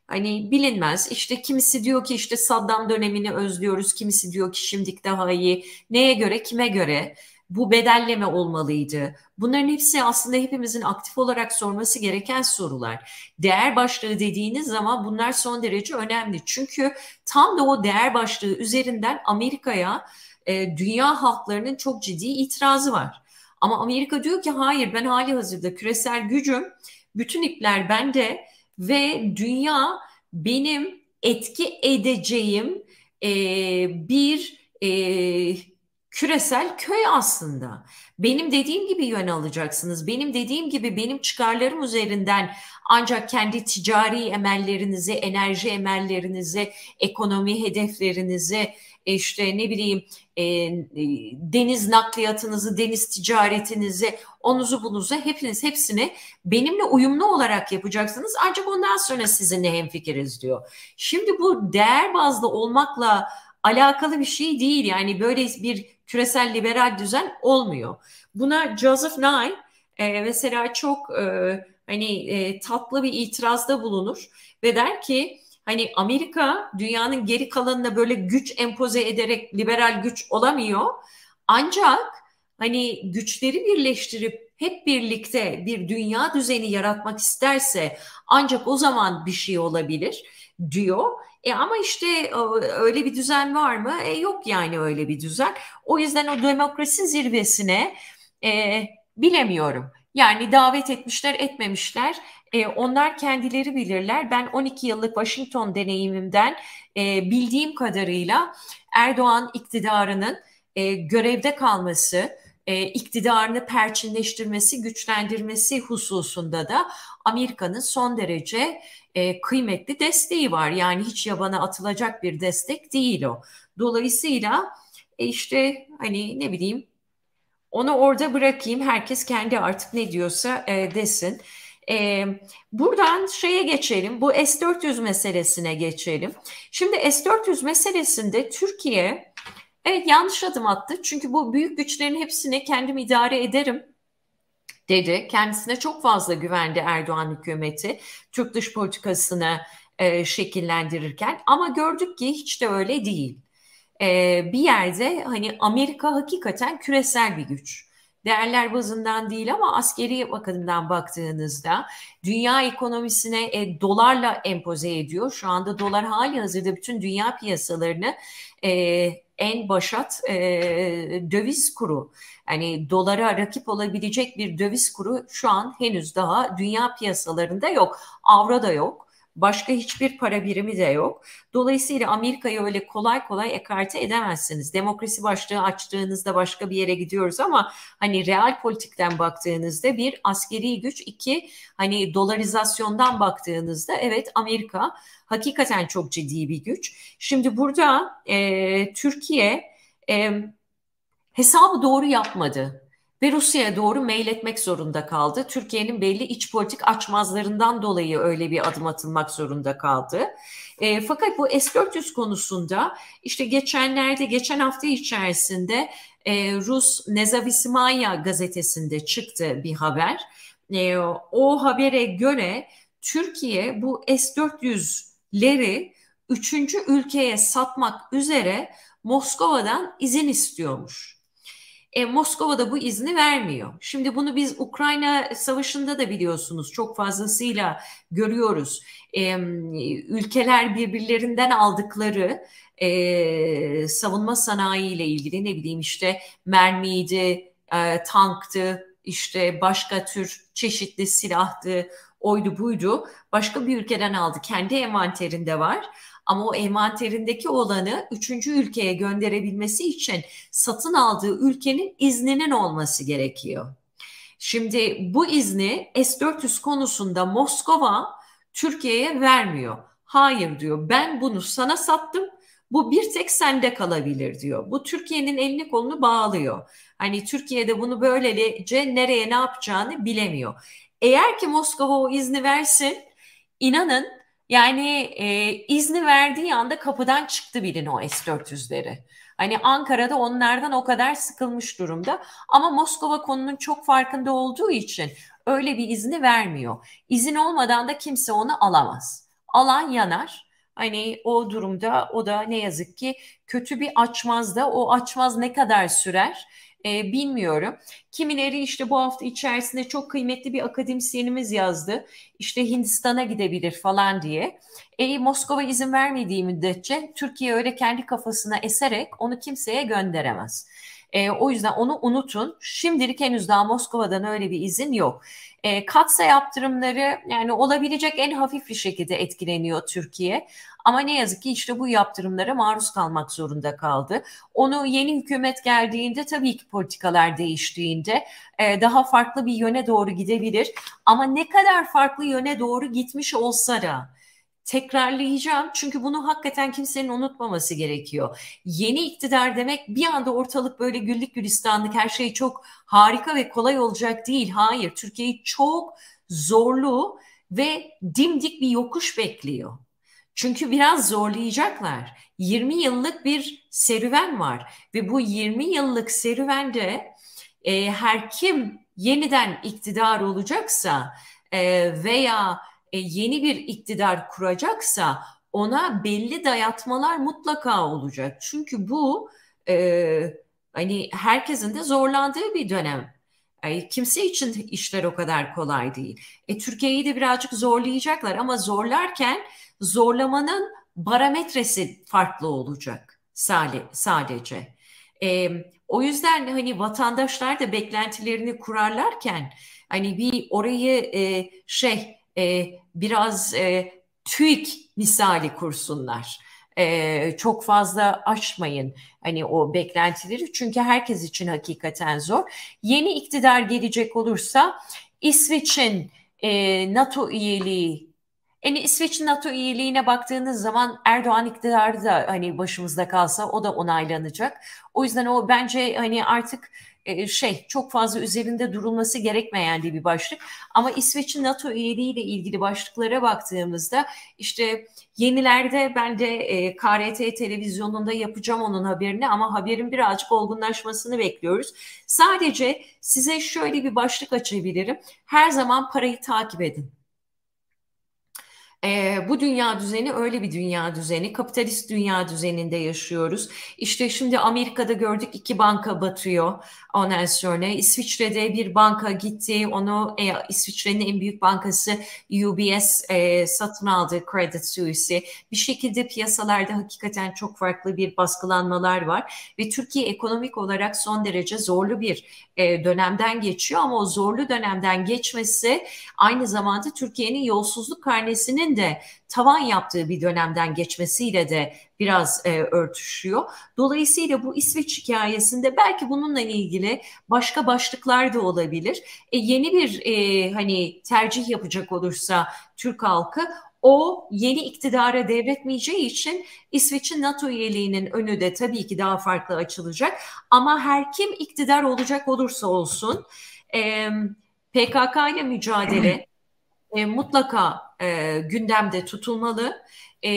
S2: Hani bilinmez. İşte kimisi diyor ki işte Saddam dönemini özlüyoruz. Kimisi diyor ki şimdilik daha iyi. Neye göre, kime göre? Bu bedelleme olmalıydı. Bunların hepsi aslında hepimizin aktif olarak sorması gereken sorular. Değer başlığı dediğiniz zaman bunlar son derece önemli. Çünkü tam da o değer başlığı üzerinden Amerika'ya e, dünya halklarının çok ciddi itirazı var. Ama Amerika diyor ki hayır ben hali hazırda küresel gücüm, bütün ipler bende ve dünya benim etki edeceğim e, bir e, küresel köy aslında. Benim dediğim gibi yön alacaksınız. Benim dediğim gibi benim çıkarlarım üzerinden ancak kendi ticari emellerinizi, enerji emellerinizi, ekonomi hedeflerinizi, işte ne bileyim e, e, deniz nakliyatınızı, deniz ticaretinizi, onuzu bunuzu hepiniz hepsini benimle uyumlu olarak yapacaksınız. Ancak ondan sonra sizinle hemfikiriz diyor. Şimdi bu değer bazlı olmakla alakalı bir şey değil. Yani böyle bir küresel liberal düzen olmuyor. Buna Joseph Nye e, mesela çok e, hani e, tatlı bir itirazda bulunur ve der ki Hani Amerika dünyanın geri kalanına böyle güç empoze ederek liberal güç olamıyor. Ancak hani güçleri birleştirip hep birlikte bir dünya düzeni yaratmak isterse ancak o zaman bir şey olabilir diyor. E ama işte öyle bir düzen var mı? E yok yani öyle bir düzen. O yüzden o demokrasi zirvesine e, bilemiyorum. Yani davet etmişler etmemişler. E, onlar kendileri bilirler. Ben 12 yıllık Washington deneyimimden e, bildiğim kadarıyla Erdoğan iktidarının e, görevde kalması, e, iktidarını perçinleştirmesi, güçlendirmesi hususunda da Amerika'nın son derece e, kıymetli desteği var. Yani hiç yabana atılacak bir destek değil o. Dolayısıyla e, işte hani ne bileyim onu orada bırakayım. Herkes kendi artık ne diyorsa e, desin. E, buradan şeye geçelim. Bu S-400 meselesine geçelim. Şimdi S-400 meselesinde Türkiye evet yanlış adım attı. Çünkü bu büyük güçlerin hepsini kendim idare ederim dedi. Kendisine çok fazla güvendi Erdoğan hükümeti Türk dış politikasını e, şekillendirirken. Ama gördük ki hiç de öyle değil. E, bir yerde hani Amerika hakikaten küresel bir güç değerler bazından değil ama askeri bakımdan baktığınızda dünya ekonomisine e, dolarla empoze ediyor. Şu anda dolar hali hazırda bütün dünya piyasalarını e, en başat e, döviz kuru. Yani dolara rakip olabilecek bir döviz kuru şu an henüz daha dünya piyasalarında yok. Avro da yok. Başka hiçbir para birimi de yok. Dolayısıyla Amerika'yı öyle kolay kolay ekarte edemezsiniz. Demokrasi başlığı açtığınızda başka bir yere gidiyoruz ama hani real politikten baktığınızda bir askeri güç, iki hani dolarizasyondan baktığınızda evet Amerika hakikaten çok ciddi bir güç. Şimdi burada e, Türkiye e, hesabı doğru yapmadı ve Rusya'ya doğru meyletmek zorunda kaldı. Türkiye'nin belli iç politik açmazlarından dolayı öyle bir adım atılmak zorunda kaldı. E, fakat bu S-400 konusunda işte geçenlerde, geçen hafta içerisinde e, Rus Nezavismaya gazetesinde çıktı bir haber. E, o habere göre Türkiye bu S-400'leri üçüncü ülkeye satmak üzere Moskova'dan izin istiyormuş. E, Moskova da bu izni vermiyor. Şimdi bunu biz Ukrayna Savaşı'nda da biliyorsunuz çok fazlasıyla görüyoruz. E, ülkeler birbirlerinden aldıkları e, savunma sanayi ile ilgili ne bileyim işte mermiydi, e, tanktı, işte başka tür çeşitli silahtı, oydu buydu. Başka bir ülkeden aldı. Kendi envanterinde var. Ama o envanterindeki olanı üçüncü ülkeye gönderebilmesi için satın aldığı ülkenin izninin olması gerekiyor. Şimdi bu izni S-400 konusunda Moskova Türkiye'ye vermiyor. Hayır diyor ben bunu sana sattım bu bir tek sende kalabilir diyor. Bu Türkiye'nin elini kolunu bağlıyor. Hani Türkiye'de bunu böylece nereye ne yapacağını bilemiyor. Eğer ki Moskova o izni versin inanın yani e, izni verdiği anda kapıdan çıktı bilin o S-400'leri. Hani Ankara'da onlardan o kadar sıkılmış durumda ama Moskova konunun çok farkında olduğu için öyle bir izni vermiyor. İzin olmadan da kimse onu alamaz. Alan yanar. Hani o durumda o da ne yazık ki kötü bir açmaz da o açmaz ne kadar sürer? E, bilmiyorum. Kimileri işte bu hafta içerisinde çok kıymetli bir akademisyenimiz yazdı. İşte Hindistan'a gidebilir falan diye. E, Moskova izin vermediği müddetçe Türkiye öyle kendi kafasına eserek onu kimseye gönderemez. E, o yüzden onu unutun. Şimdilik henüz daha Moskova'dan öyle bir izin yok. E, katsa yaptırımları yani olabilecek en hafif bir şekilde etkileniyor Türkiye. Ama ne yazık ki işte bu yaptırımlara maruz kalmak zorunda kaldı. Onu yeni hükümet geldiğinde tabii ki politikalar değiştiğinde e, daha farklı bir yöne doğru gidebilir. Ama ne kadar farklı yöne doğru gitmiş olsa da tekrarlayacağım çünkü bunu hakikaten kimsenin unutmaması gerekiyor. Yeni iktidar demek bir anda ortalık böyle güllük gülistanlık her şey çok harika ve kolay olacak değil. Hayır Türkiye'yi çok zorlu ve dimdik bir yokuş bekliyor. Çünkü biraz zorlayacaklar. 20 yıllık bir serüven var ve bu 20 yıllık serüvende e, her kim yeniden iktidar olacaksa e, veya e, yeni bir iktidar kuracaksa ona belli dayatmalar mutlaka olacak. Çünkü bu e, hani herkesin de zorlandığı bir dönem. Yani kimse için işler o kadar kolay değil. E, Türkiye'yi de birazcık zorlayacaklar ama zorlarken zorlamanın parametresi farklı olacak sadece. E, o yüzden hani vatandaşlar da beklentilerini kurarlarken hani bir orayı e, şey e, biraz e, TÜİK misali kursunlar. E, çok fazla aşmayın hani o beklentileri çünkü herkes için hakikaten zor. Yeni iktidar gelecek olursa İsveç'in e, NATO üyeliği yani İsveç'in NATO üyeliğine baktığınız zaman Erdoğan iktidarı da hani başımızda kalsa o da onaylanacak. O yüzden o bence hani artık e, şey çok fazla üzerinde durulması gerekmeyen bir başlık. Ama İsveç'in NATO üyeliğiyle ilgili başlıklara baktığımızda işte yenilerde ben de e, KRT televizyonunda yapacağım onun haberini ama haberin birazcık olgunlaşmasını bekliyoruz. Sadece size şöyle bir başlık açabilirim. Her zaman parayı takip edin. E, bu dünya düzeni öyle bir dünya düzeni. Kapitalist dünya düzeninde yaşıyoruz. İşte şimdi Amerika'da gördük iki banka batıyor. Ondan sonra İsviçre'de bir banka gitti. Onu e, İsviçre'nin en büyük bankası UBS e, satın aldı Credit Suisse. Bir şekilde piyasalarda hakikaten çok farklı bir baskılanmalar var. Ve Türkiye ekonomik olarak son derece zorlu bir e, dönemden geçiyor. Ama o zorlu dönemden geçmesi aynı zamanda Türkiye'nin yolsuzluk karnesinin de tavan yaptığı bir dönemden geçmesiyle de biraz e, örtüşüyor. Dolayısıyla bu İsveç hikayesinde belki bununla ilgili başka başlıklar da olabilir. E, yeni bir e, hani tercih yapacak olursa Türk halkı o yeni iktidara devretmeyeceği için İsveç'in NATO üyeliğinin önü de tabii ki daha farklı açılacak. Ama her kim iktidar olacak olursa olsun e, PKK ile mücadele e, mutlaka e, gündemde tutulmalı. E,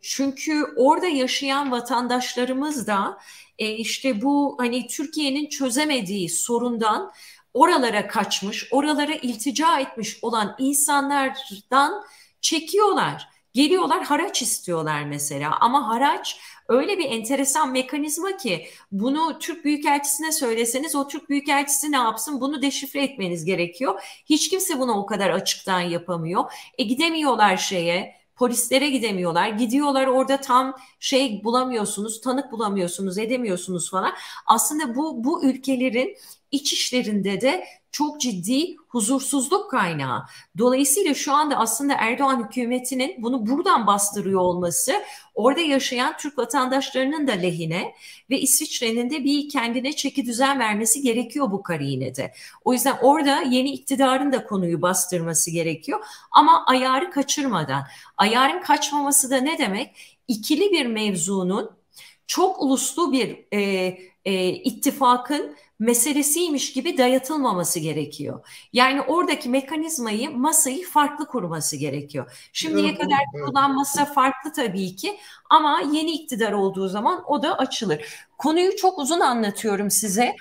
S2: çünkü orada yaşayan vatandaşlarımız da e, işte bu hani Türkiye'nin çözemediği sorundan oralara kaçmış, oralara iltica etmiş olan insanlardan çekiyorlar. Geliyorlar haraç istiyorlar mesela ama haraç öyle bir enteresan mekanizma ki bunu Türk Büyükelçisi'ne söyleseniz o Türk Büyükelçisi ne yapsın bunu deşifre etmeniz gerekiyor. Hiç kimse bunu o kadar açıktan yapamıyor. E gidemiyorlar şeye polislere gidemiyorlar. Gidiyorlar orada tam şey bulamıyorsunuz, tanık bulamıyorsunuz, edemiyorsunuz falan. Aslında bu bu ülkelerin iç işlerinde de çok ciddi huzursuzluk kaynağı. Dolayısıyla şu anda aslında Erdoğan hükümetinin bunu buradan bastırıyor olması orada yaşayan Türk vatandaşlarının da lehine ve İsviçre'nin de bir kendine çeki düzen vermesi gerekiyor bu karinede. O yüzden orada yeni iktidarın da konuyu bastırması gerekiyor ama ayarı kaçırmadan. Ayarın kaçmaması da ne demek? İkili bir mevzunun çok uluslu bir e, e, ittifakın meselesiymiş gibi dayatılmaması gerekiyor. Yani oradaki mekanizmayı masayı farklı kurması gerekiyor. Şimdiye evet, kadar evet. kurulan masa farklı tabii ki ama yeni iktidar olduğu zaman o da açılır. Konuyu çok uzun anlatıyorum size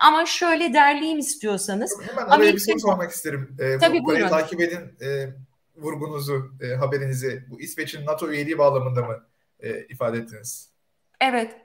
S2: ama şöyle derleyeyim istiyorsanız.
S3: Hemen araya Amerika... bir soru sormak isterim. Ee, tabii bu buyurun. Takip edin e, vurgunuzu, e, haberinizi bu İsveç'in NATO üyeliği bağlamında mı e, ifade ettiniz?
S2: Evet.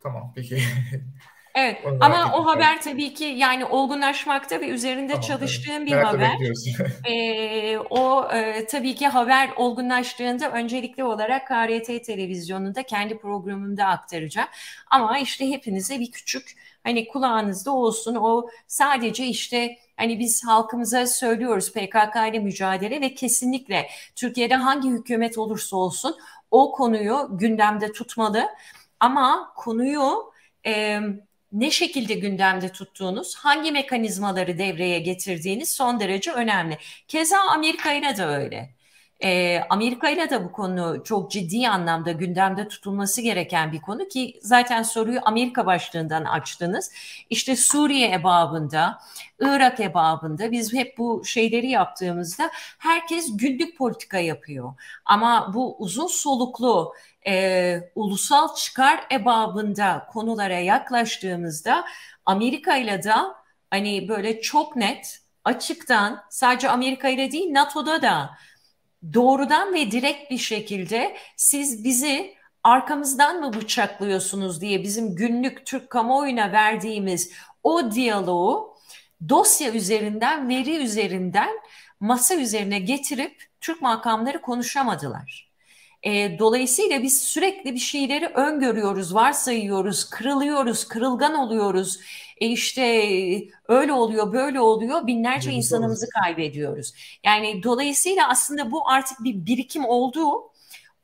S3: Tamam peki.
S2: Evet Onu ama o haber tabii ki yani olgunlaşmakta ve üzerinde tamam, çalıştığım bir Merakla haber. ee, o e, tabii ki haber olgunlaştığında öncelikli olarak KRT televizyonunda kendi programımda aktaracağım. Ama işte hepinize bir küçük hani kulağınızda olsun o sadece işte hani biz halkımıza söylüyoruz PKK ile mücadele ve kesinlikle Türkiye'de hangi hükümet olursa olsun o konuyu gündemde tutmalı. Ama konuyu e, ne şekilde gündemde tuttuğunuz, hangi mekanizmaları devreye getirdiğiniz son derece önemli. Keza Amerika ile de öyle. E, Amerika ile de bu konu çok ciddi anlamda gündemde tutulması gereken bir konu ki zaten soruyu Amerika başlığından açtınız. İşte Suriye ebabında, Irak ebabında biz hep bu şeyleri yaptığımızda herkes günlük politika yapıyor. Ama bu uzun soluklu e, ulusal çıkar ebabında konulara yaklaştığımızda Amerika ile de hani böyle çok net açıktan sadece Amerika ile değil NATO'da da doğrudan ve direkt bir şekilde siz bizi arkamızdan mı bıçaklıyorsunuz diye bizim günlük Türk kamuoyuna verdiğimiz o diyaloğu dosya üzerinden, veri üzerinden masa üzerine getirip Türk makamları konuşamadılar. E, dolayısıyla biz sürekli bir şeyleri öngörüyoruz, varsayıyoruz, kırılıyoruz, kırılgan oluyoruz. E işte öyle oluyor, böyle oluyor. Binlerce evet, insanımızı kaybediyoruz. Yani dolayısıyla aslında bu artık bir birikim olduğu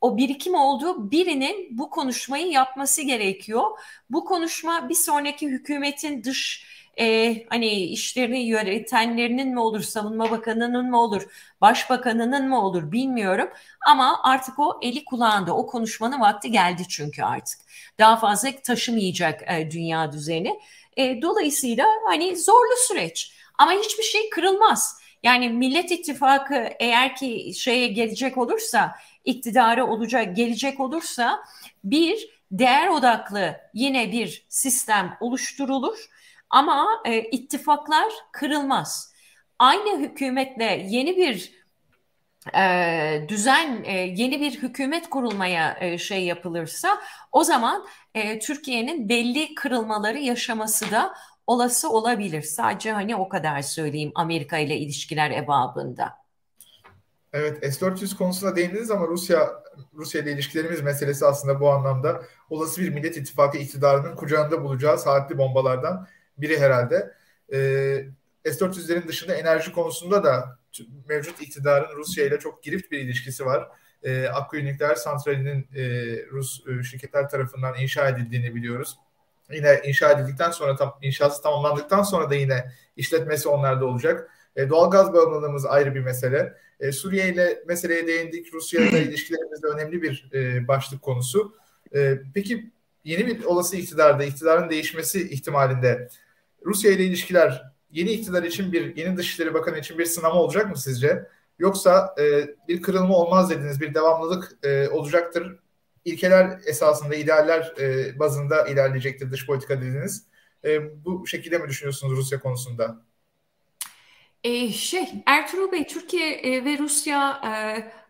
S2: o birikim olduğu birinin bu konuşmayı yapması gerekiyor. Bu konuşma bir sonraki hükümetin dış e, hani işlerini yönetenlerinin mi olur, savunma bakanının mı olur, başbakanının mı olur bilmiyorum. Ama artık o eli kulağında, o konuşmanın vakti geldi çünkü artık. Daha fazla taşımayacak e, dünya düzeni. E, dolayısıyla hani zorlu süreç ama hiçbir şey kırılmaz. Yani Millet İttifakı eğer ki şeye gelecek olursa, iktidarı olacak, gelecek olursa bir değer odaklı yine bir sistem oluşturulur ama e, ittifaklar kırılmaz. Aynı hükümetle yeni bir e, düzen e, yeni bir hükümet kurulmaya e, şey yapılırsa o zaman e, Türkiye'nin belli kırılmaları yaşaması da olası olabilir. Sadece hani o kadar söyleyeyim Amerika ile ilişkiler ebabında.
S3: Evet S-400 konusuna değindiniz ama Rusya Rusya ile ilişkilerimiz meselesi aslında bu anlamda olası bir Millet İttifakı iktidarının kucağında bulacağı saatli bombalardan biri herhalde. Ee, S-400'lerin dışında enerji konusunda da mevcut iktidarın Rusya ile çok girift bir ilişkisi var. E, Akkuyu Nükleer Santrali'nin e, Rus e, şirketler tarafından inşa edildiğini biliyoruz. Yine inşa edildikten sonra tam, inşası tamamlandıktan sonra da yine işletmesi onlarda olacak. E, doğalgaz bağımlılığımız ayrı bir mesele. E, Suriye ile meseleye değindik. Rusya ile ilişkilerimizde önemli bir e, başlık konusu. E, peki yeni bir olası iktidarda, iktidarın değişmesi ihtimalinde Rusya ile ilişkiler yeni iktidar için bir, yeni Dışişleri Bakanı için bir sınama olacak mı sizce? Yoksa e, bir kırılma olmaz dediniz, bir devamlılık e, olacaktır. İlkeler esasında, idealler e, bazında ilerleyecektir dış politika dediniz. E, bu şekilde mi düşünüyorsunuz Rusya konusunda?
S2: E, şey, Ertuğrul Bey, Türkiye e, ve Rusya e,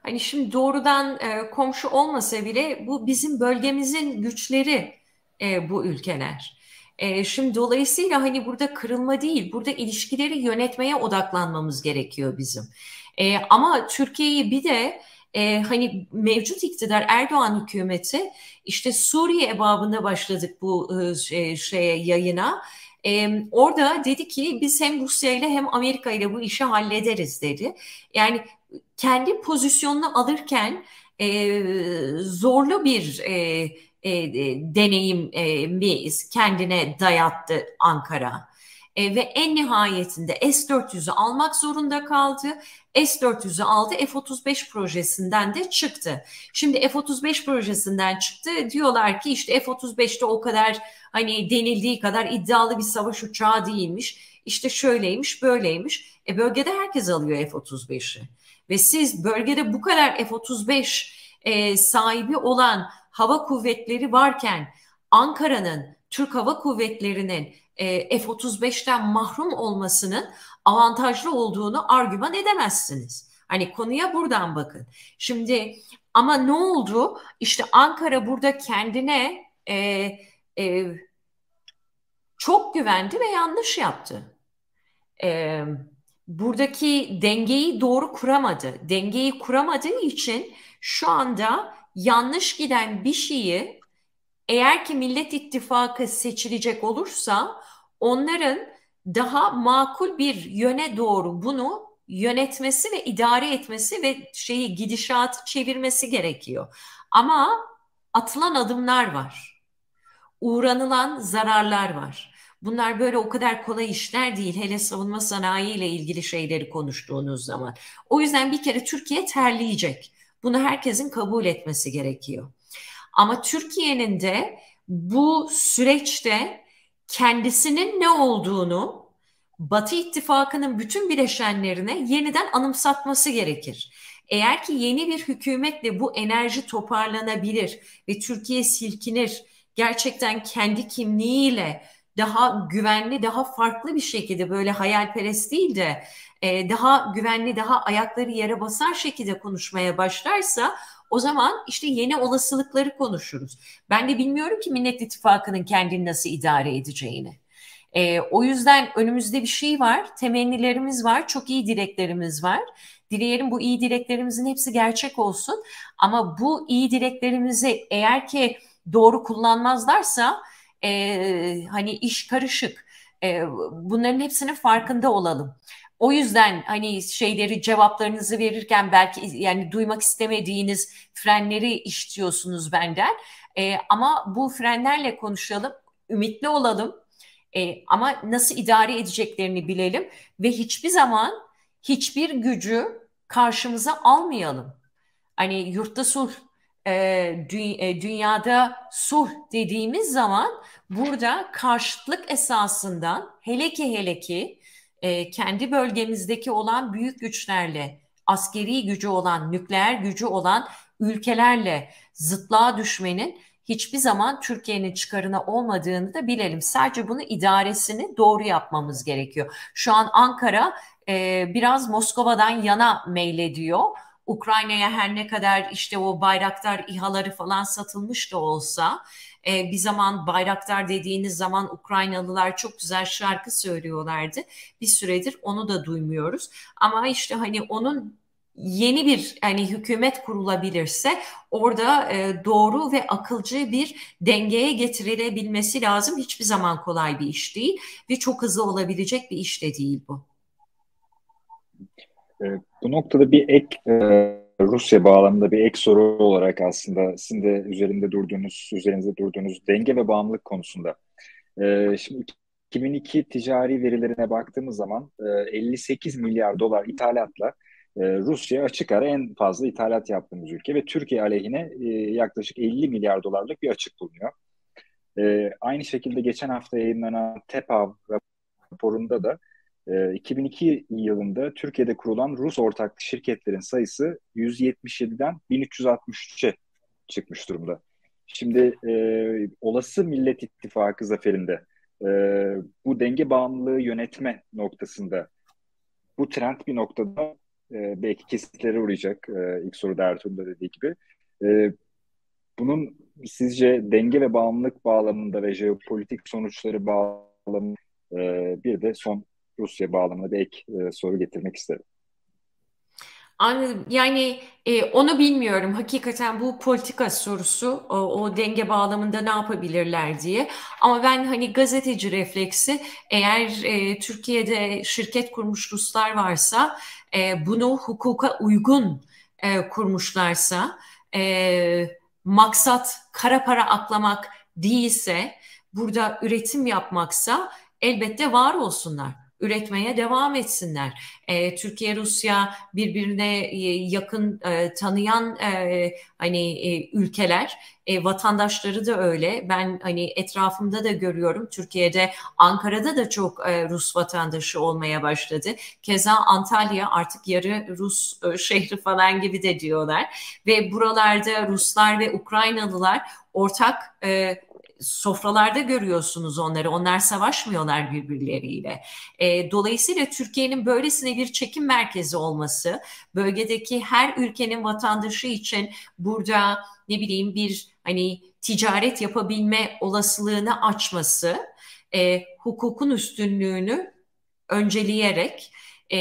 S2: hani şimdi doğrudan e, komşu olmasa bile bu bizim bölgemizin güçleri e, bu ülkeler. E, şimdi dolayısıyla hani burada kırılma değil, burada ilişkileri yönetmeye odaklanmamız gerekiyor bizim. E, ama Türkiye'yi bir de e, hani mevcut iktidar Erdoğan hükümeti işte Suriye ebabında başladık bu e, şey, şeye yayına. E, orada dedi ki biz hem Rusya ile hem Amerika ile bu işi hallederiz dedi. Yani kendi pozisyonunu alırken e, zorlu bir e, e, e, deneyimi kendine dayattı Ankara. E, ve en nihayetinde S-400'ü almak zorunda kaldı. S-400'ü aldı F-35 projesinden de çıktı. Şimdi F-35 projesinden çıktı. Diyorlar ki işte F-35'te o kadar hani denildiği kadar iddialı bir savaş uçağı değilmiş. İşte şöyleymiş böyleymiş. E bölgede herkes alıyor F-35'i. Ve siz bölgede bu kadar F-35 e, sahibi olan hava kuvvetleri varken Ankara'nın Türk Hava Kuvvetleri'nin e, F-35'ten mahrum olmasının avantajlı olduğunu argüman edemezsiniz. Hani konuya buradan bakın. Şimdi ama ne oldu? İşte Ankara burada kendine e, e, çok güvendi ve yanlış yaptı. E, buradaki dengeyi doğru kuramadı. Dengeyi kuramadığı için şu anda yanlış giden bir şeyi eğer ki Millet İttifakı seçilecek olursa onların daha makul bir yöne doğru bunu yönetmesi ve idare etmesi ve şeyi gidişatı çevirmesi gerekiyor. Ama atılan adımlar var. Uğranılan zararlar var. Bunlar böyle o kadar kolay işler değil. Hele savunma sanayi ile ilgili şeyleri konuştuğunuz zaman. O yüzden bir kere Türkiye terleyecek. Bunu herkesin kabul etmesi gerekiyor. Ama Türkiye'nin de bu süreçte kendisinin ne olduğunu Batı ittifakının bütün bileşenlerine yeniden anımsatması gerekir. Eğer ki yeni bir hükümetle bu enerji toparlanabilir ve Türkiye silkinir, gerçekten kendi kimliğiyle daha güvenli, daha farklı bir şekilde böyle hayalperest değil de e, daha güvenli, daha ayakları yere basar şekilde konuşmaya başlarsa o zaman işte yeni olasılıkları konuşuruz. Ben de bilmiyorum ki Millet İttifakı'nın kendini nasıl idare edeceğini. E, o yüzden önümüzde bir şey var, temennilerimiz var, çok iyi dileklerimiz var. Dileyelim bu iyi dileklerimizin hepsi gerçek olsun. Ama bu iyi dileklerimizi eğer ki doğru kullanmazlarsa e, hani iş karışık. E, bunların hepsinin farkında olalım. O yüzden hani şeyleri cevaplarınızı verirken belki yani duymak istemediğiniz frenleri işliyorsunuz benden. E, ama bu frenlerle konuşalım, ümitli olalım. E, ama nasıl idare edeceklerini bilelim ve hiçbir zaman hiçbir gücü karşımıza almayalım. Hani yurtta sulh, e, dü- e, dünyada sulh dediğimiz zaman burada karşıtlık esasından hele ki hele ki e, kendi bölgemizdeki olan büyük güçlerle, askeri gücü olan, nükleer gücü olan ülkelerle zıtlığa düşmenin hiçbir zaman Türkiye'nin çıkarına olmadığını da bilelim. Sadece bunu idaresini doğru yapmamız gerekiyor. Şu an Ankara e, biraz Moskova'dan yana meylediyor. Ukrayna'ya her ne kadar işte o bayraktar İHA'ları falan satılmış da olsa e, bir zaman bayraktar dediğiniz zaman Ukraynalılar çok güzel şarkı söylüyorlardı. Bir süredir onu da duymuyoruz. Ama işte hani onun yeni bir hani hükümet kurulabilirse orada e, doğru ve akılcı bir dengeye getirilebilmesi lazım. Hiçbir zaman kolay bir iş değil ve çok hızlı olabilecek bir iş de değil bu.
S1: E, bu noktada bir ek e, Rusya bağlamında bir ek soru olarak aslında sizin de üzerinde durduğunuz, üzerinizde durduğunuz denge ve bağımlılık konusunda. E, şimdi 2002 ticari verilerine baktığımız zaman 58 milyar dolar ithalatla Rusya açık ara en fazla ithalat yaptığımız ülke ve Türkiye aleyhine yaklaşık 50 milyar dolarlık bir açık bulunuyor. Aynı şekilde geçen hafta yayınlanan TEPAV raporunda da 2002 ee, yılında Türkiye'de kurulan Rus ortaklı şirketlerin sayısı 177'den 1363'e çıkmış durumda. Şimdi e, olası Millet İttifakı zaferinde e, bu denge bağımlılığı yönetme noktasında bu trend bir noktada e, belki kesitlere uğrayacak. E, ilk soruda Ertuğrul dediği gibi. E, bunun sizce denge ve bağımlılık bağlamında ve jeopolitik sonuçları bağlamında e, bir de son Rusya bağlamında bir ek e, soru getirmek isterim.
S2: Anladım. Yani e, onu bilmiyorum. Hakikaten bu politika sorusu o, o denge bağlamında ne yapabilirler diye. Ama ben hani gazeteci refleksi eğer e, Türkiye'de şirket kurmuş Ruslar varsa e, bunu hukuka uygun e, kurmuşlarsa e, maksat kara para aklamak değilse burada üretim yapmaksa elbette var olsunlar üretmeye devam etsinler. E, Türkiye Rusya birbirine e, yakın e, tanıyan e, hani e, ülkeler e, vatandaşları da öyle. Ben hani etrafımda da görüyorum. Türkiye'de Ankara'da da çok e, Rus vatandaşı olmaya başladı. Keza Antalya artık yarı Rus e, şehri falan gibi de diyorlar. Ve buralarda Ruslar ve Ukraynalılar ortak e, sofralarda görüyorsunuz onları. Onlar savaşmıyorlar birbirleriyle. E, dolayısıyla Türkiye'nin böylesine bir çekim merkezi olması, bölgedeki her ülkenin vatandaşı için burada ne bileyim bir hani ticaret yapabilme olasılığını açması, e, hukukun üstünlüğünü önceleyerek e,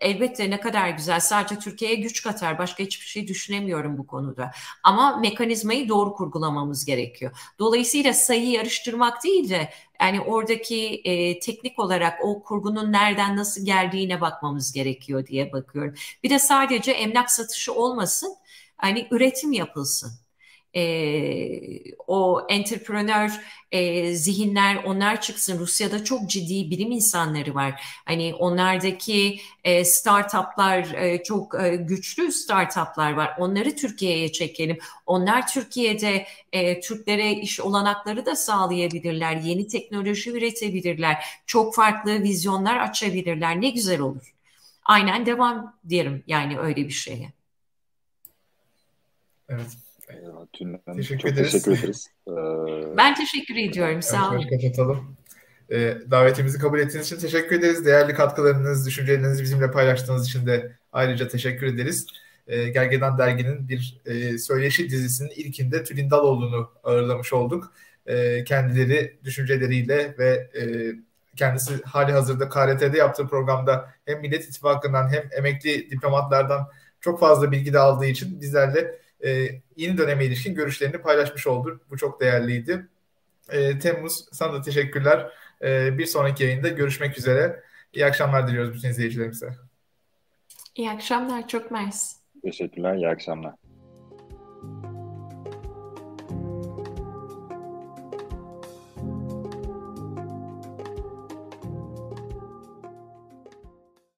S2: elbette ne kadar güzel. Sadece Türkiye'ye güç katar. Başka hiçbir şey düşünemiyorum bu konuda. Ama mekanizmayı doğru kurgulamamız gerekiyor. Dolayısıyla sayı yarıştırmak değil de yani oradaki e, teknik olarak o kurgunun nereden nasıl geldiğine bakmamız gerekiyor diye bakıyorum. Bir de sadece emlak satışı olmasın. Hani üretim yapılsın e, o entrepreneur e, zihinler onlar çıksın. Rusya'da çok ciddi bilim insanları var. Hani onlardaki e, startuplar e, çok e, güçlü startuplar var. Onları Türkiye'ye çekelim. Onlar Türkiye'de e, Türklere iş olanakları da sağlayabilirler. Yeni teknoloji üretebilirler. Çok farklı vizyonlar açabilirler. Ne güzel olur. Aynen devam derim yani öyle bir şeye.
S3: Evet.
S1: Eyvallah, teşekkür çok ederiz. teşekkür ederiz.
S2: Ee, ben teşekkür ediyorum. Sağ olun.
S3: Kapatalım. Ee, davetimizi kabul ettiğiniz için teşekkür ederiz. Değerli katkılarınız, düşüncelerinizi bizimle paylaştığınız için de ayrıca teşekkür ederiz. Ee, Gergedan Dergi'nin bir e, söyleşi dizisinin ilkinde Tülin Daloğlu'nu ağırlamış olduk. Kendileri düşünceleriyle ve e, kendisi hali hazırda KRT'de yaptığı programda hem Millet İttifakı'ndan hem emekli diplomatlardan çok fazla bilgi de aldığı için bizlerle e, yeni döneme ilişkin görüşlerini paylaşmış oldu. Bu çok değerliydi. E, Temmuz sana da teşekkürler. E, bir sonraki yayında görüşmek üzere. İyi akşamlar diliyoruz bütün izleyicilerimize.
S2: İyi akşamlar. Çok mersi.
S1: Teşekkürler. İyi akşamlar.